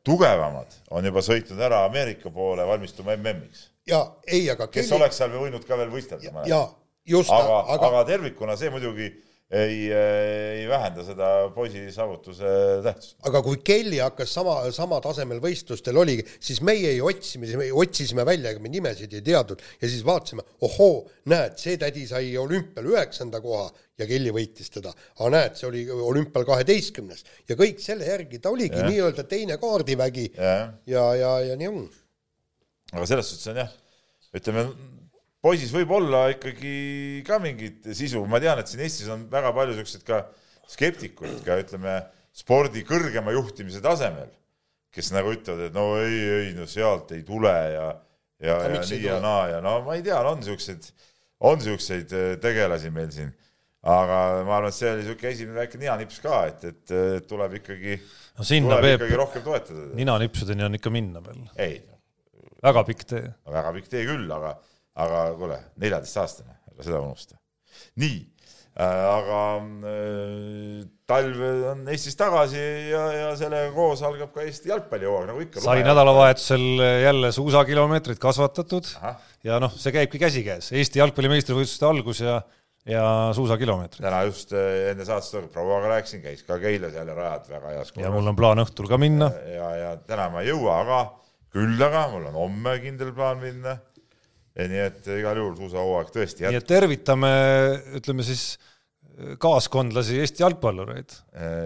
tugevamad on juba sõitnud ära Ameerika poole valmistuma MM-iks. ja ei, aga kes kelli... oleks seal võinud ka veel võistelda. ja just, aga, aga, aga tervikuna see muidugi ei, ei vähenda seda poisi saavutuse tähtsust. aga kui Kelly hakkas sama, sama tasemel võistlustel oli, siis meie ju otsime, otsisime välja, ega me nimesid ei teadnud ja siis vaatasime, ohoo, näed, see tädi sai olümpial üheksanda koha ja Kelly võitis teda. aga näed, see oli olümpial kaheteistkümnes ja kõik selle järgi, ta oligi nii-öelda teine kaardivägi ja, ja, ja, ja nii on. aga selles suhtes on jah, ütleme poisis võib olla ikkagi ka mingit sisu, ma tean, et siin Eestis on väga palju siukseid ka skeptikuid ka ütleme spordi kõrgema juhtimise tasemel, kes nagu ütlevad, et no ei, ei no sealt ei tule ja ja, ja nii ja naa ja no ma ei tea, on siuksed, on siukseid äh, tegelasi meil siin, aga ma arvan, et see oli siuke esimene väike ninanips ka, et, et tuleb ikkagi, no sinna tuleb Peep, ikkagi rohkem toetada. ninanipsudeni on ikka minna veel. ei, väga pikk tee. väga pikk tee küll, aga, aga kuule, neljateistaastane, ära seda unusta. nii äh,, aga äh, talv on Eestis tagasi ja, ja sellega koos algab ka Eesti jalgpallihooaeg, nagu ikka. sai nädalavahetusel jälle suusakilomeetrit kasvatatud Ahah. ja noh, see käibki käsikäes, Eesti jalgpalli meistrivõistluste algus ja ja suusakilomeetrid. täna just äh, enne saatest prouaga rääkisin, käis ka Keilas jälle rajad väga heas korras. ja mul on plaan õhtul ka minna. ja, ja täna ma ei jõua, aga küll aga mul on homme kindel plaan minna. Nii et igal juhul suusahooaeg tõesti jätkub. nii et tervitame, ütleme siis kaaskondlasi, Eesti jalgpallureid.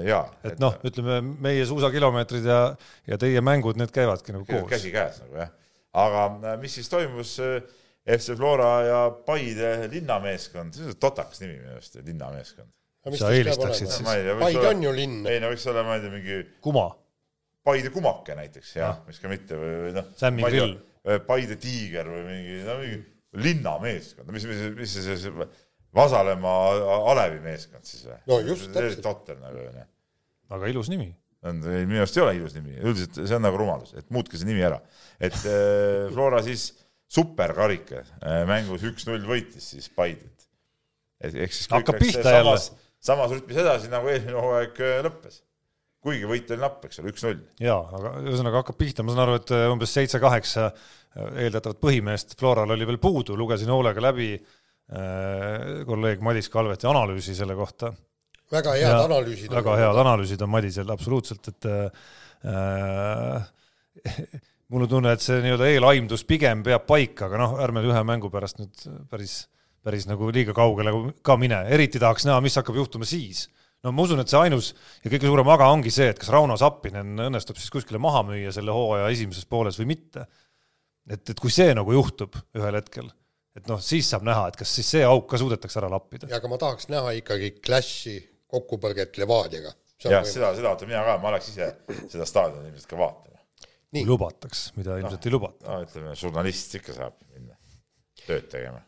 jaa. et noh, ütleme meie suusakilomeetrid ja, ja teie mängud, need käivadki nagu koos. käsikäes nagu jah. aga äh, mis siis toimus äh, FC Flora ja Paide linnameeskond, see on totakas nimi minu arust, linnameeskond. sa eelistaksid siis? Paide on ju linn. ei no võiks olla, ma ei tea, mingi Kuma. Paide kumake näiteks, jah, miks ka mitte või, või noh. Sämmi grill. Paide tiiger või mingi, no mingi linnameeskond, mis, mis, mis see, see Vasalemma Alevi meeskond siis või? no just, täpselt. totter nagu onju. väga ilus nimi. on, minu arust ei ole ilus nimi, üldiselt see on nagu rumalus, et muutke see nimi ära. et äh, Flora siis superkarika äh, mängus üks-null võitis siis Paidet. ehk siis hakkab pihta jälle. samas rütmis edasi, nagu eelmine hooaeg äh, lõppes. Kuigi võit oli napp, eks ole, üks-null. jaa, aga ühesõnaga hakkab pihta, ma saan aru, et umbes seitse-kaheksa eeldatavat põhimeest Floral oli veel puudu, lugesin hoolega läbi äh, kolleeg Madis Kalveti analüüsi selle kohta. väga head ja, analüüsid. väga head analüüsid on Madisel absoluutselt, et äh, mul on tunne, et see nii-öelda eelaimdus pigem peab paika, aga noh, ärme ühe mängu pärast nüüd päris, päris nagu liiga kaugele ka mine, eriti tahaks näha, mis hakkab juhtuma siis. No ma usun, et see ainus ja kõige suurem aga ongi see, et kas Rauno Sappinen õnnestub siis kuskile maha müüa selle hooaja esimeses pooles või mitte. et, et kui see nagu juhtub ühel hetkel, et noh, siis saab näha, et kas siis see auk ka suudetakse ära lappida. ja aga ma tahaks näha ikkagi Clashi kokkupõrget Levadiaga. jah, seda, seda vaatan mina ka, ma oleks ise seda staadioni ilmselt ka vaatama kui lubataks, mida ilmselt no, ei lubata. no ütleme, žurnalist ikka saab minna tööd tegema.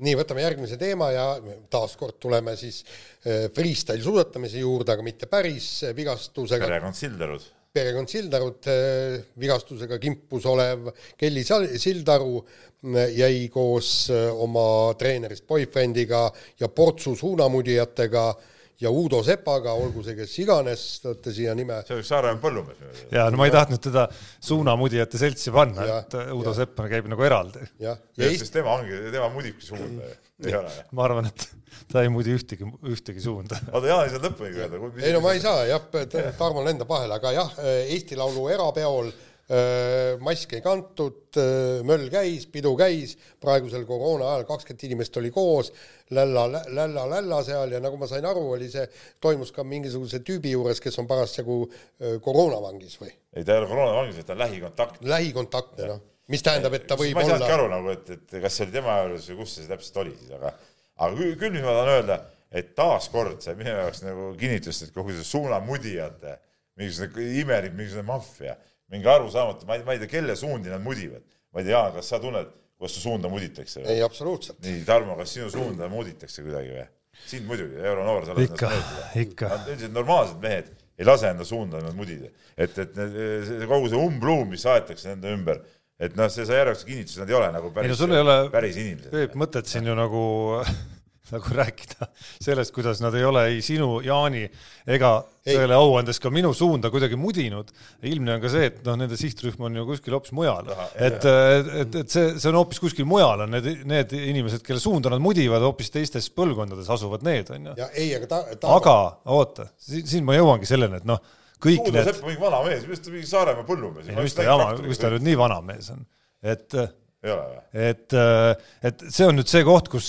Nii, võtame järgmise teema ja taaskord tuleme siis äh, freestyle suusatamise juurde, aga mitte päris vigastusega. perekond Sildarud. perekond Sildarud, äh, vigastusega kimpus olev Kelly Sildaru äh, jäi koos oma treenerist boyfriendiga ja portsu suunamudijatega äh, ja Uudo Sepaga, olgu see kes iganes, te olete siia nime. see on üks Saaremaa põllumees. ja no ma ei tahtnud teda suunamudijate seltsi panna, et Uudo ja. Sepp käib nagu eraldi. jah, ja sest tema ongi, tema mudibki suunda ju, ei ole. ma arvan, et ta ei mudi ühtegi, ühtegi suunda. oota, Jaan ei saanud lõpuni öelda. ei no ma ei saa jah, Tarmo lendab vahele, aga jah, Eesti Laulu erapeol Äh, maski ei kantud, möll käis, pidu käis, praegusel koroona ajal kakskümmend inimest oli koos, lälla, lälla, lälla seal ja nagu ma sain aru, oli see, toimus ka mingisuguse tüübi juures, kes on parasjagu koroonavangis või? ei, ta ei ole koroonavangis, ta on lähikontaktne. lähikontaktne, noh. mis tähendab, et ta võib ma olla. ma ei saanudki aru nagu, et, et kas see oli tema juures või kus see täpselt oli siis, aga, aga küll, ma tahan öelda, et taaskord sai minu jaoks nagu kinnitust, et kogu see suunamudijate mingisugune imelik, mingisugune maffia mingi arusaamatu, ma ei, ma ei tea, kelle suundi nad mudivad. ma ei tea, Jaan, kas sa tunned, kuidas su suunda muditakse? ei, absoluutselt. nii, Tarmo, kas sinu suunda muditakse kuidagi või? sind muidugi, euronoor, sa oled ikka, ikka. üldiselt normaalsed mehed ei lase enda suunda nad mudida. et, et need, kogu see umbluum, mis aetakse nende ümber, et noh, see sai järjekordse kinnituse, nad ei ole nagu päris, ei, no, päris inimesed. Peep, mõtet siin ju nagu nagu rääkida sellest, kuidas nad ei ole ei sinu, Jaani ega tõele au andes ka minu suunda kuidagi mudinud. ilmne on ka see, et noh, nende sihtrühm on ju kuskil hoopis mujal, et, et, et see, see on hoopis kuskil mujal on need, need inimesed, kelle suunda nad mudivad, hoopis teistes põlvkondades asuvad need, on ju. aga ta, ta... aga oota, siin ma jõuangi selleni, et noh, kõik Suuda need. mingi vana mees, mis ta mingi Saaremaa põllumees. ei mis ta jama, mis ta nüüd nii vana mees on, et ei et, et see on nüüd see koht, kus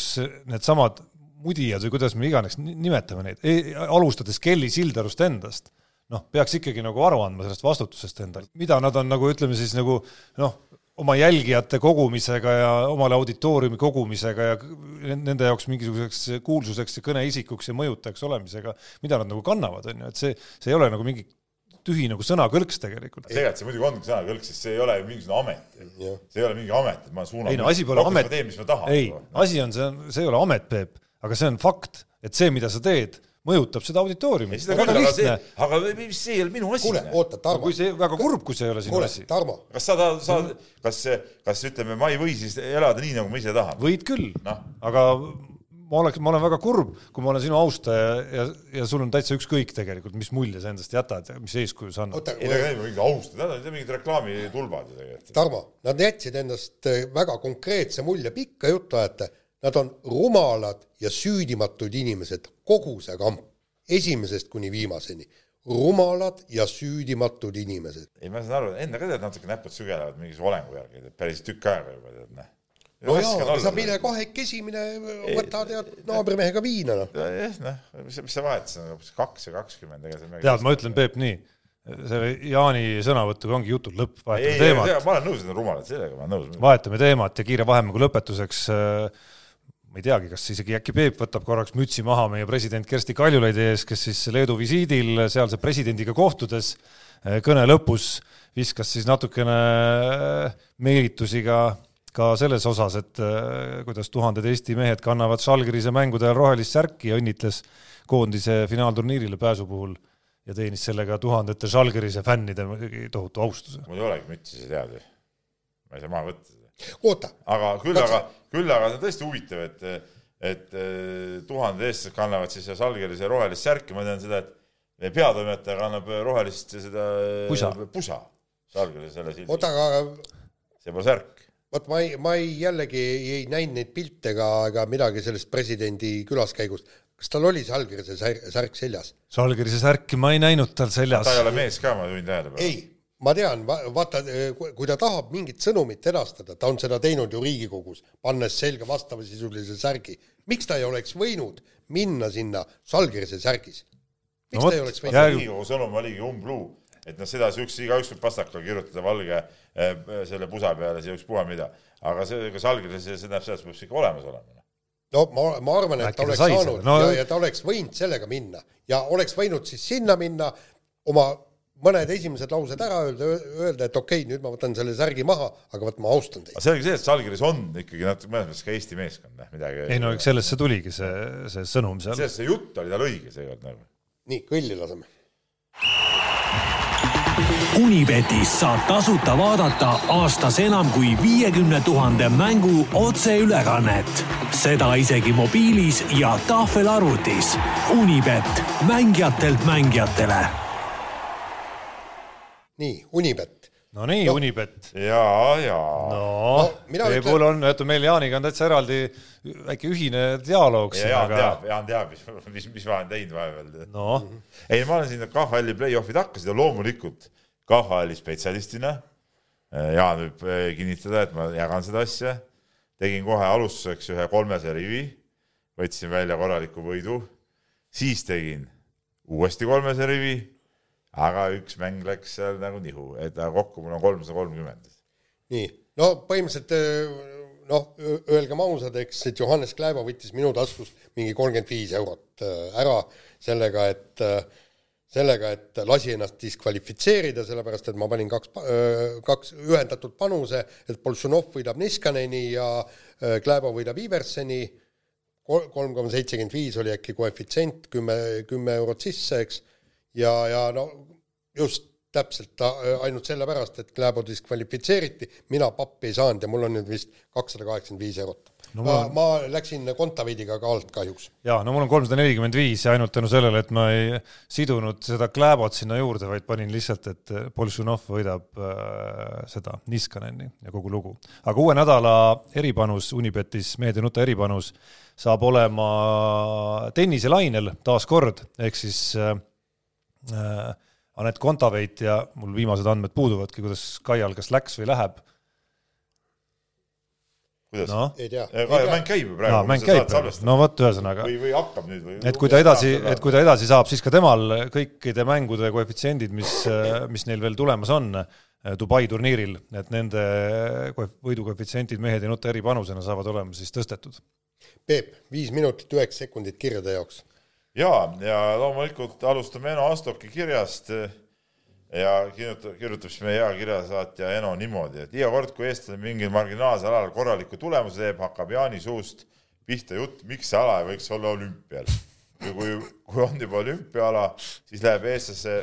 needsamad mudijad või kuidas me iganes nimetame neid alustades Kelly Sildarust endast, noh, peaks ikkagi nagu aru andma sellest vastutusest endal, mida nad on nagu ütleme siis nagu noh, oma jälgijate kogumisega ja omale auditooriumi kogumisega ja nende jaoks mingisuguseks kuulsuseks ja kõneisikuks ja mõjutajaks olemisega, mida nad nagu kannavad, on ju, et see, see ei ole nagu mingi tühi nagu sõnakõlks tegelikult. tegelikult see muidugi ongi sõnakõlks, sest see ei ole ju mingisugune amet. See ei ole mingi amet, et ma suunan. ei no asi pole amet teen, mis ma tahan. ei, asi on, see on, see ei ole amet, Peep, aga see on fakt, et see, mida sa teed, mõjutab seda auditooriumi. aga see aga mis see ei ole minu asi. kuule, oota, Tarmo kui, see, väga kurb, kui see ei ole sinu kuule asi., Tarmo, kas sa tahad, sa, kas, kas ütleme, ma ei või siis elada nii, nagu ma ise tahan? võid küll Noh., aga ma oleks, ma olen väga kurb, kui ma olen sinu austaja ja, ja sul on täitsa ükskõik tegelikult, mis mulje sa endast jätad ja mis eeskuju sa annad. ei, ta käib mingid austused, need on mingid reklaamitulbad ju tegelikult. Tarmo, nad jätsid endast eh, väga konkreetse mulje, pikka juttu ajate, nad on rumalad ja süüdimatud inimesed, kogu see kamp, esimesest kuni viimaseni. rumalad ja süüdimatud inimesed. ei, ma saan aru, enda ka tead natuke näpud sügelevad mingisuguse olengu järgi, päris tükk aega juba tead noh. no jaa, sa mine kahekesi, mine võta tead naabrimehega viina noh. jah, noh, mis, mis sa vahet, see on hoopis kaks ja kakskümmend, ega see tead, ma ütlen, Peep, nii, selle Jaani sõnavõtuga ongi jutul lõpp, vahetame ei, teemat, ma olen nõus, et on rumalad, sellega ma olen nõus. vahetame teemat ja kiire vahemängu lõpetuseks äh, ma ei teagi, kas isegi äkki Peep võtab korraks mütsi maha meie president Kersti Kaljulaidi ees, kes siis Leedu visiidil sealse presidendiga kohtudes äh, kõne lõpus viskas siis natukene äh, meelitusi ka ka selles osas, et äh, kuidas tuhanded Eesti mehed kannavad Žalgirise mängude ajal rohelist särki ja õnnitles koondise finaalturniirile pääsu puhul ja teenis sellega tuhandete Žalgirise fännide muidugi tohutu austuse. mul ei olegi mütsi, sa tead ju. ma ei saa maha võtta aga küll, aga, küll aga see on tõesti huvitav, et, et eh, tuhanded eestlased kannavad siis Žalgirise rohelist särki, ma tean seda, et peatoimetaja kannab rohelist seda Pusa. pusa Žalgirise selle sildi. oota, aga see pole särk. vot ma ei, ma ei jällegi ei näinud neid pilte ega, ega midagi sellest presidendi külaskäigust. kas tal oli see allkirja särk, särk seljas? Žalgirise särki ma ei näinud tal seljas ta ei ole mees ka, ma juhin tähelepanu. ei, ma tean va,, vaata, kui ta tahab mingit sõnumit edastada, ta on seda teinud ju Riigikogus, pannes selga vastavasisulise särgi. miks ta ei oleks võinud minna sinna Žalgirise särgis? miks No ta ei oleks võinud? Riigikogu sõnum oligi umbluu, et noh, seda üks, igaüks võib pastakale kirjutada valge eh, selle pusa peale, see ükspuha mida, aga see, kas Žalgiris, see tähendab seda, et see peab ikka olemas olema. no ma, ma arvan, et Äkki ta oleks saanud no, No- ja, ja ta oleks võinud sellega minna ja oleks võinud siis sinna minna, oma mõned esimesed laused ära öelda, öelda, et okei okay,, nüüd ma võtan selle särgi maha, aga vot ma austan teid aga. selge see, et Žalgiris on ikkagi natuke mõnes mõttes ka Eesti meeskond, noh midagi. ei no eks sellest see tuligi, see, see sõnum seal. sellest see jutt oli tal õige seekord nagu. nii, kõlli laseme. Unibetis saab tasuta vaadata aastas enam kui viiekümne tuhande mängu otseülekannet. seda isegi mobiilis ja tahvelarvutis. Unibet, mängijatelt mängijatele nii, Unibet. no nii No. no., Unibet. ja, ja no, No, no ütlen- puhul on, vaata meil Jaaniga on täitsa eraldi väike ühine dialoog ja siin, Jaan aga teab, Jaan teab, mis, mis, mis ma olen teinud vahepeal. noh, ei, ma olen siin KHL-i play-off'id hakkasid ja loomulikult KHL-i spetsialistina, Jaan võib eh, kinnitada, et ma jagan seda asja, tegin kohe alustuseks ühe kolmese rivi, võtsin välja korraliku võidu, siis tegin uuesti kolmese rivi, aga üks mäng läks seal nagu nihu, et kokku mul on kolmsada kolmkümmend. nii, no põhimõtteliselt noh, öelgem ausad, eks, et Johannes Kläbo võttis minu taskust mingi kolmkümmend viis eurot äh, ära sellega, et sellega, et lasi ennast diskvalifitseerida, sellepärast et ma panin kaks, kaks ühendatud panuse, et Boltšanov võidab Niskaneni ja Kläbo võidab Iverseni, kolm koma seitsekümmend viis oli äkki koefitsient, kümme, kümme eurot sisse, eks, ja, ja no just täpselt ta, ainult sellepärast, et Kläbo diskvalifitseeriti, mina pappi ei saanud ja mul on nüüd vist kakssada kaheksakümmend viis eurot no,. ma, ma läksin Kontaveidiga ka alt kahjuks. ja no mul on kolmsada nelikümmend viis ja ainult tänu sellele, et ma ei sidunud seda Kläbot sinna juurde, vaid panin lihtsalt, et Boltšanov võidab äh, seda Niskaneni ja kogu lugu. aga uue nädala eripanus Unibetis, Meedia Nuta eripanus saab olema tenniselainel taas kord, ehk siis äh, äh, Anett Kontaveit ja mul viimased andmed puuduvadki, kuidas Kaial kas läks või läheb. kuidas no.? ei tea. mäng käib ju praegu. jaa, mäng käib praegu, no vot, ühesõnaga või, või hakkab nüüd või? et kui ta edasi, et kui ta edasi saab, siis ka temal kõikide mängude koefitsiendid, mis, mis neil veel tulemas on Dubai turniiril, et nende koef- võidukoefitsientid mehed ja nuta eripanusena saavad olema siis tõstetud. Peep, viis minutit üheksa sekundit kirjade jaoks. ja, ja loomulikult alustame Eno Astoki kirjast. ja kirjutab, kirjutab siis meie hea kirjasaatja Eno niimoodi, et iga kord, kui eestlane mingil marginaalsel alal korraliku tulemuse teeb, hakkab Jaani suust pihta jutt, miks see ala ei võiks olla olümpial. ja kui, kui on juba olümpiaala, siis läheb eestlase,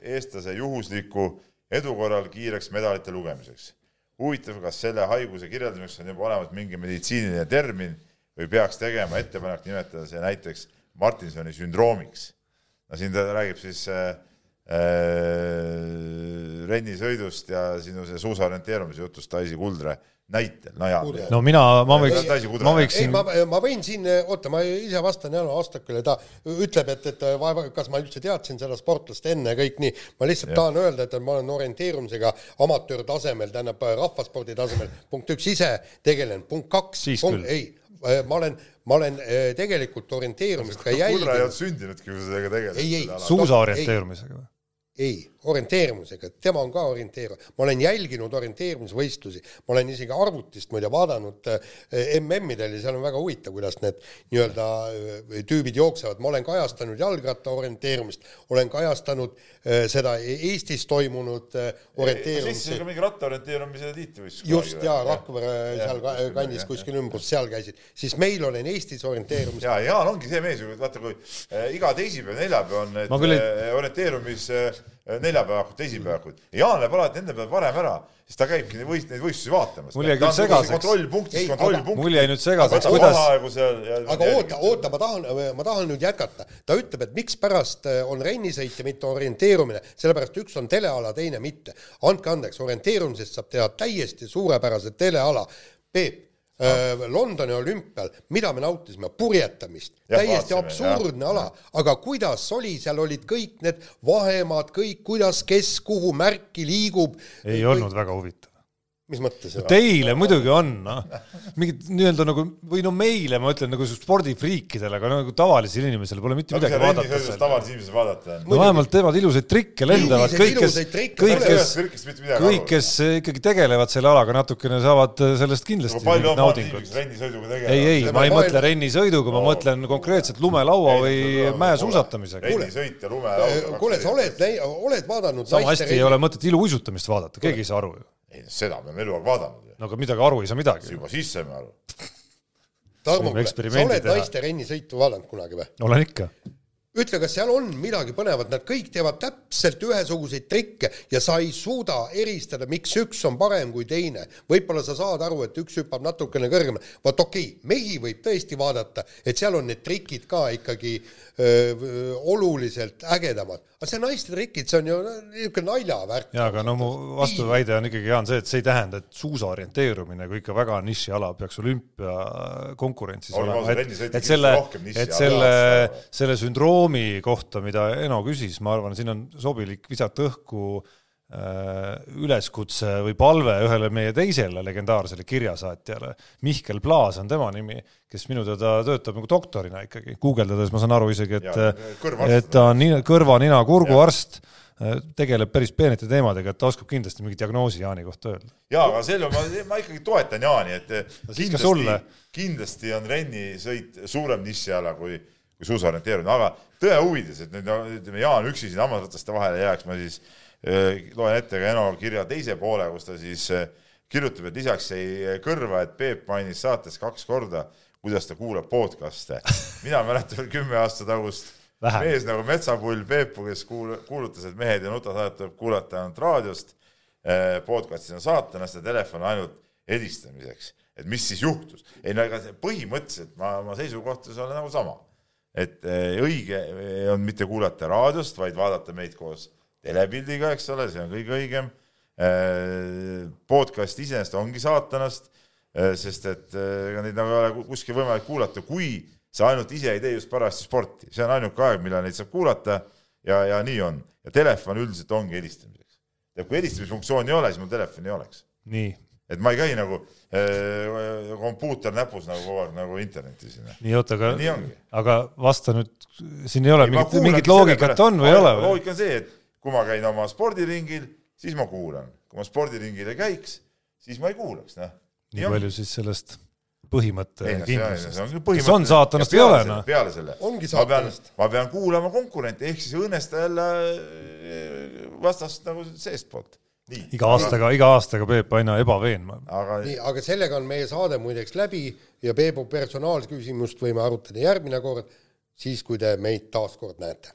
eestlase juhusliku edu korral kiireks medalite lugemiseks. huvitav, kas selle haiguse kirjeldamiseks on juba olemas mingi meditsiiniline termin või peaks tegema ettepanek nimetada see näiteks Martinsoni sündroomiks. no siin ta räägib siis äh, äh, rennisõidust ja sinu see suusaorienteerumise jutust Daisy Kuldre näitel, no jaa. no mina, ma võiks, ma võiksin. ma, ma võin siin, oota, ma ise vastan Jaan Aastakule, ta ütleb, et, et vaeva, kas ma üldse teadsin seda sportlast enne kõik nii, ma lihtsalt ja. tahan öelda, et ma olen orienteerumisega amatöörtasemel, tähendab rahvaspordi tasemel, punkt üks ise tegelenud, punkt kaks, ei, ma olen, ma olen eh, tegelikult orienteerumist ka jälginud. Kudra ei olnud sündinudki, kui sa sellega tegeled. suusa orienteerumisega või? Ei, orienteerumisega, tema on ka orienteeruja, ma olen jälginud orienteerumisvõistlusi, ma olen isegi arvutist muide vaadanud äh, MM-idel ja seal on väga huvitav, kuidas need nii-öelda äh, tüübid jooksevad, ma olen kajastanud jalgratta orienteerumist, olen kajastanud äh, seda Eestis toimunud orienteerumist. siis ka mingi ratta orienteerumise tiitlivõistlus. just jaa, Rakvere seal ja, kandis kuskil ümbrus, seal käisid, siis meil olen Eestis orienteerumist. ja Jaan ongi see mees, vaata kui äh, iga teisipäev, neljapäev on need ei... orienteerumis äh, neljapäevakud, teisipäevakud. Jaan läheb alati enda peale varem ära, siis ta käibki neid võist-, neid võistlusi vaatamas. mul jäi küll segaseks. kontrollpunktis, kontrollpunktis. mul jäi nüüd segaseks, kuidas. aga oota, oota, ma tahan, ma tahan nüüd jätkata. ta ütleb, et mikspärast äh, on rennisõit ja mitte orienteerumine, sellepärast üks on teleala, teine mitte. andke andeks, orienteerumisest saab teha täiesti suurepärase teleala. Peep, Äh, Londoni olümpial, mida me nautisime, purjetamist, täiesti absurdne jah. ala, aga kuidas oli, seal olid kõik need vahemaad, kõik, kuidas, kes, kuhu märki liigub. ei kõik... olnud väga huvitav mis mõttes? Teile muidugi on, noh. mingid nii-öelda nagu, või no meile, ma ütlen nagu spordifriikidele, aga nagu tavalisele inimesele pole mitte midagi vaadata. tavalisele inimesele vaadata on. no vähemalt teevad ilusaid trikke, lendavad, kõik, kes, kõik, kes, kõik, kes ikkagi tegelevad selle alaga natukene, saavad sellest kindlasti rennisõiduga tegelevad? ei, ei, ma ei mõtle rennisõiduga, ma mõtlen konkreetselt lumelaua või mäesuusatamisega. rennisõit ja lumelaud. kuule, sa oled, oled vaadanud sama hästi ei ole mõtet iluuisutamist vaadata, keegi ei saa aru ju ei no seda me oleme eluaeg vaadanud. no aga midagi aru ei saa midagi. juba siis saime aru. Tarmo, sa oled naiste rennisõitu vaadanud kunagi või? olen ikka ütle, kas seal on midagi põnevat, nad kõik teevad täpselt ühesuguseid trikke ja sa ei suuda eristada, miks üks on parem kui teine. võib-olla sa saad aru, et üks hüppab natukene kõrgemale, vot okei okay,, mehi võib tõesti vaadata, et seal on need trikid ka ikkagi öö, oluliselt ägedamad, aga see naiste trikid, see on ju niisugune naljavärk. jaa, aga no mu vastuväide on ikkagi, Jaan, see, et see ei tähenda, et suusa orienteerumine, kui ikka väga nišiala peaks olümpiakonkurentsis olema, et, et selle, et selle, selle sündroomi kohta, mida Eno küsis, ma arvan, siin on sobilik visata õhku äh, üleskutse või palve ühele meie teisele legendaarsele kirjasaatjale, Mihkel Plaas on tema nimi, kes minu teada töötab nagu doktorina ikkagi, guugeldades ma saan aru isegi, et, et ta on kõrva-nina-kurguarst äh, tegeleb päris peenete teemadega, et ta oskab kindlasti mingi diagnoosi Jaani kohta öelda. jaa, aga selle ma, ma ikkagi toetan Jaani, et kindlasti, kindlasti on rennisõit suurem nišiala kui kui suusaorienteerumine, aga tõe huvides, et nüüd ütleme, Jaan üksi siin hammasrataste vahele jääks, ma siis äh, loen ette ka Eno kirja teise poole, kus ta siis äh, kirjutab, et lisaks jäi kõrva, et Peep mainis saates kaks korda, kuidas ta kuulab podcast'e. mina mäletan veel kümme aasta tagust Vähem. mees nagu metsapull Peepu, kes kuul-, kuulutas, et mehed ja nutasaadet tuleb kuulata ainult raadiost äh,, podcast'is on saatanast ja telefon ainult helistamiseks. et mis siis juhtus? ei no ega põhimõtteliselt ma, ma seisukohtades olen nagu sama et õige on mitte kuulata raadiost, vaid vaadata meid koos telepildiga, eks ole, see on kõige õigem. Eh, podcast iseenesest ongi saatanast, eh, sest et ega neid nagu ei ole kuskil võimalik kuulata, kui sa ainult ise ei tee just parajasti sporti, see on ainuke aeg, millal neid saab kuulata ja, ja nii on. ja telefon üldiselt ongi helistamiseks. ja kui helistamisfunktsiooni ei ole, siis mul telefoni ei oleks. nii et ma ei käi nagu äh, kompuuter näpus nagu kogu aeg nagu internetis. nii, oota, aga, aga vasta nüüd, siin ei ole ei, mingit, mingit loogikat on või ei ole? loogika on see, et kui ma käin oma spordiringil, siis ma kuulan, kui ma spordiringil ei käiks, siis ma ei kuulaks, noh. nii, nii palju siis sellest põhimõtte kindlusest. see on saatanast ei ole, noh. peale selle, ma pean, ma pean kuulama konkurente, ehk siis õõnesta jälle vastast nagu seestpoolt. iga aastaga, iga aastaga Peep aina ebaveenvam. aga nii, aga sellega on meie saade muideks läbi ja Peebu personaalküsimust võime arutada järgmine kord, siis kui te meid taas kord näete.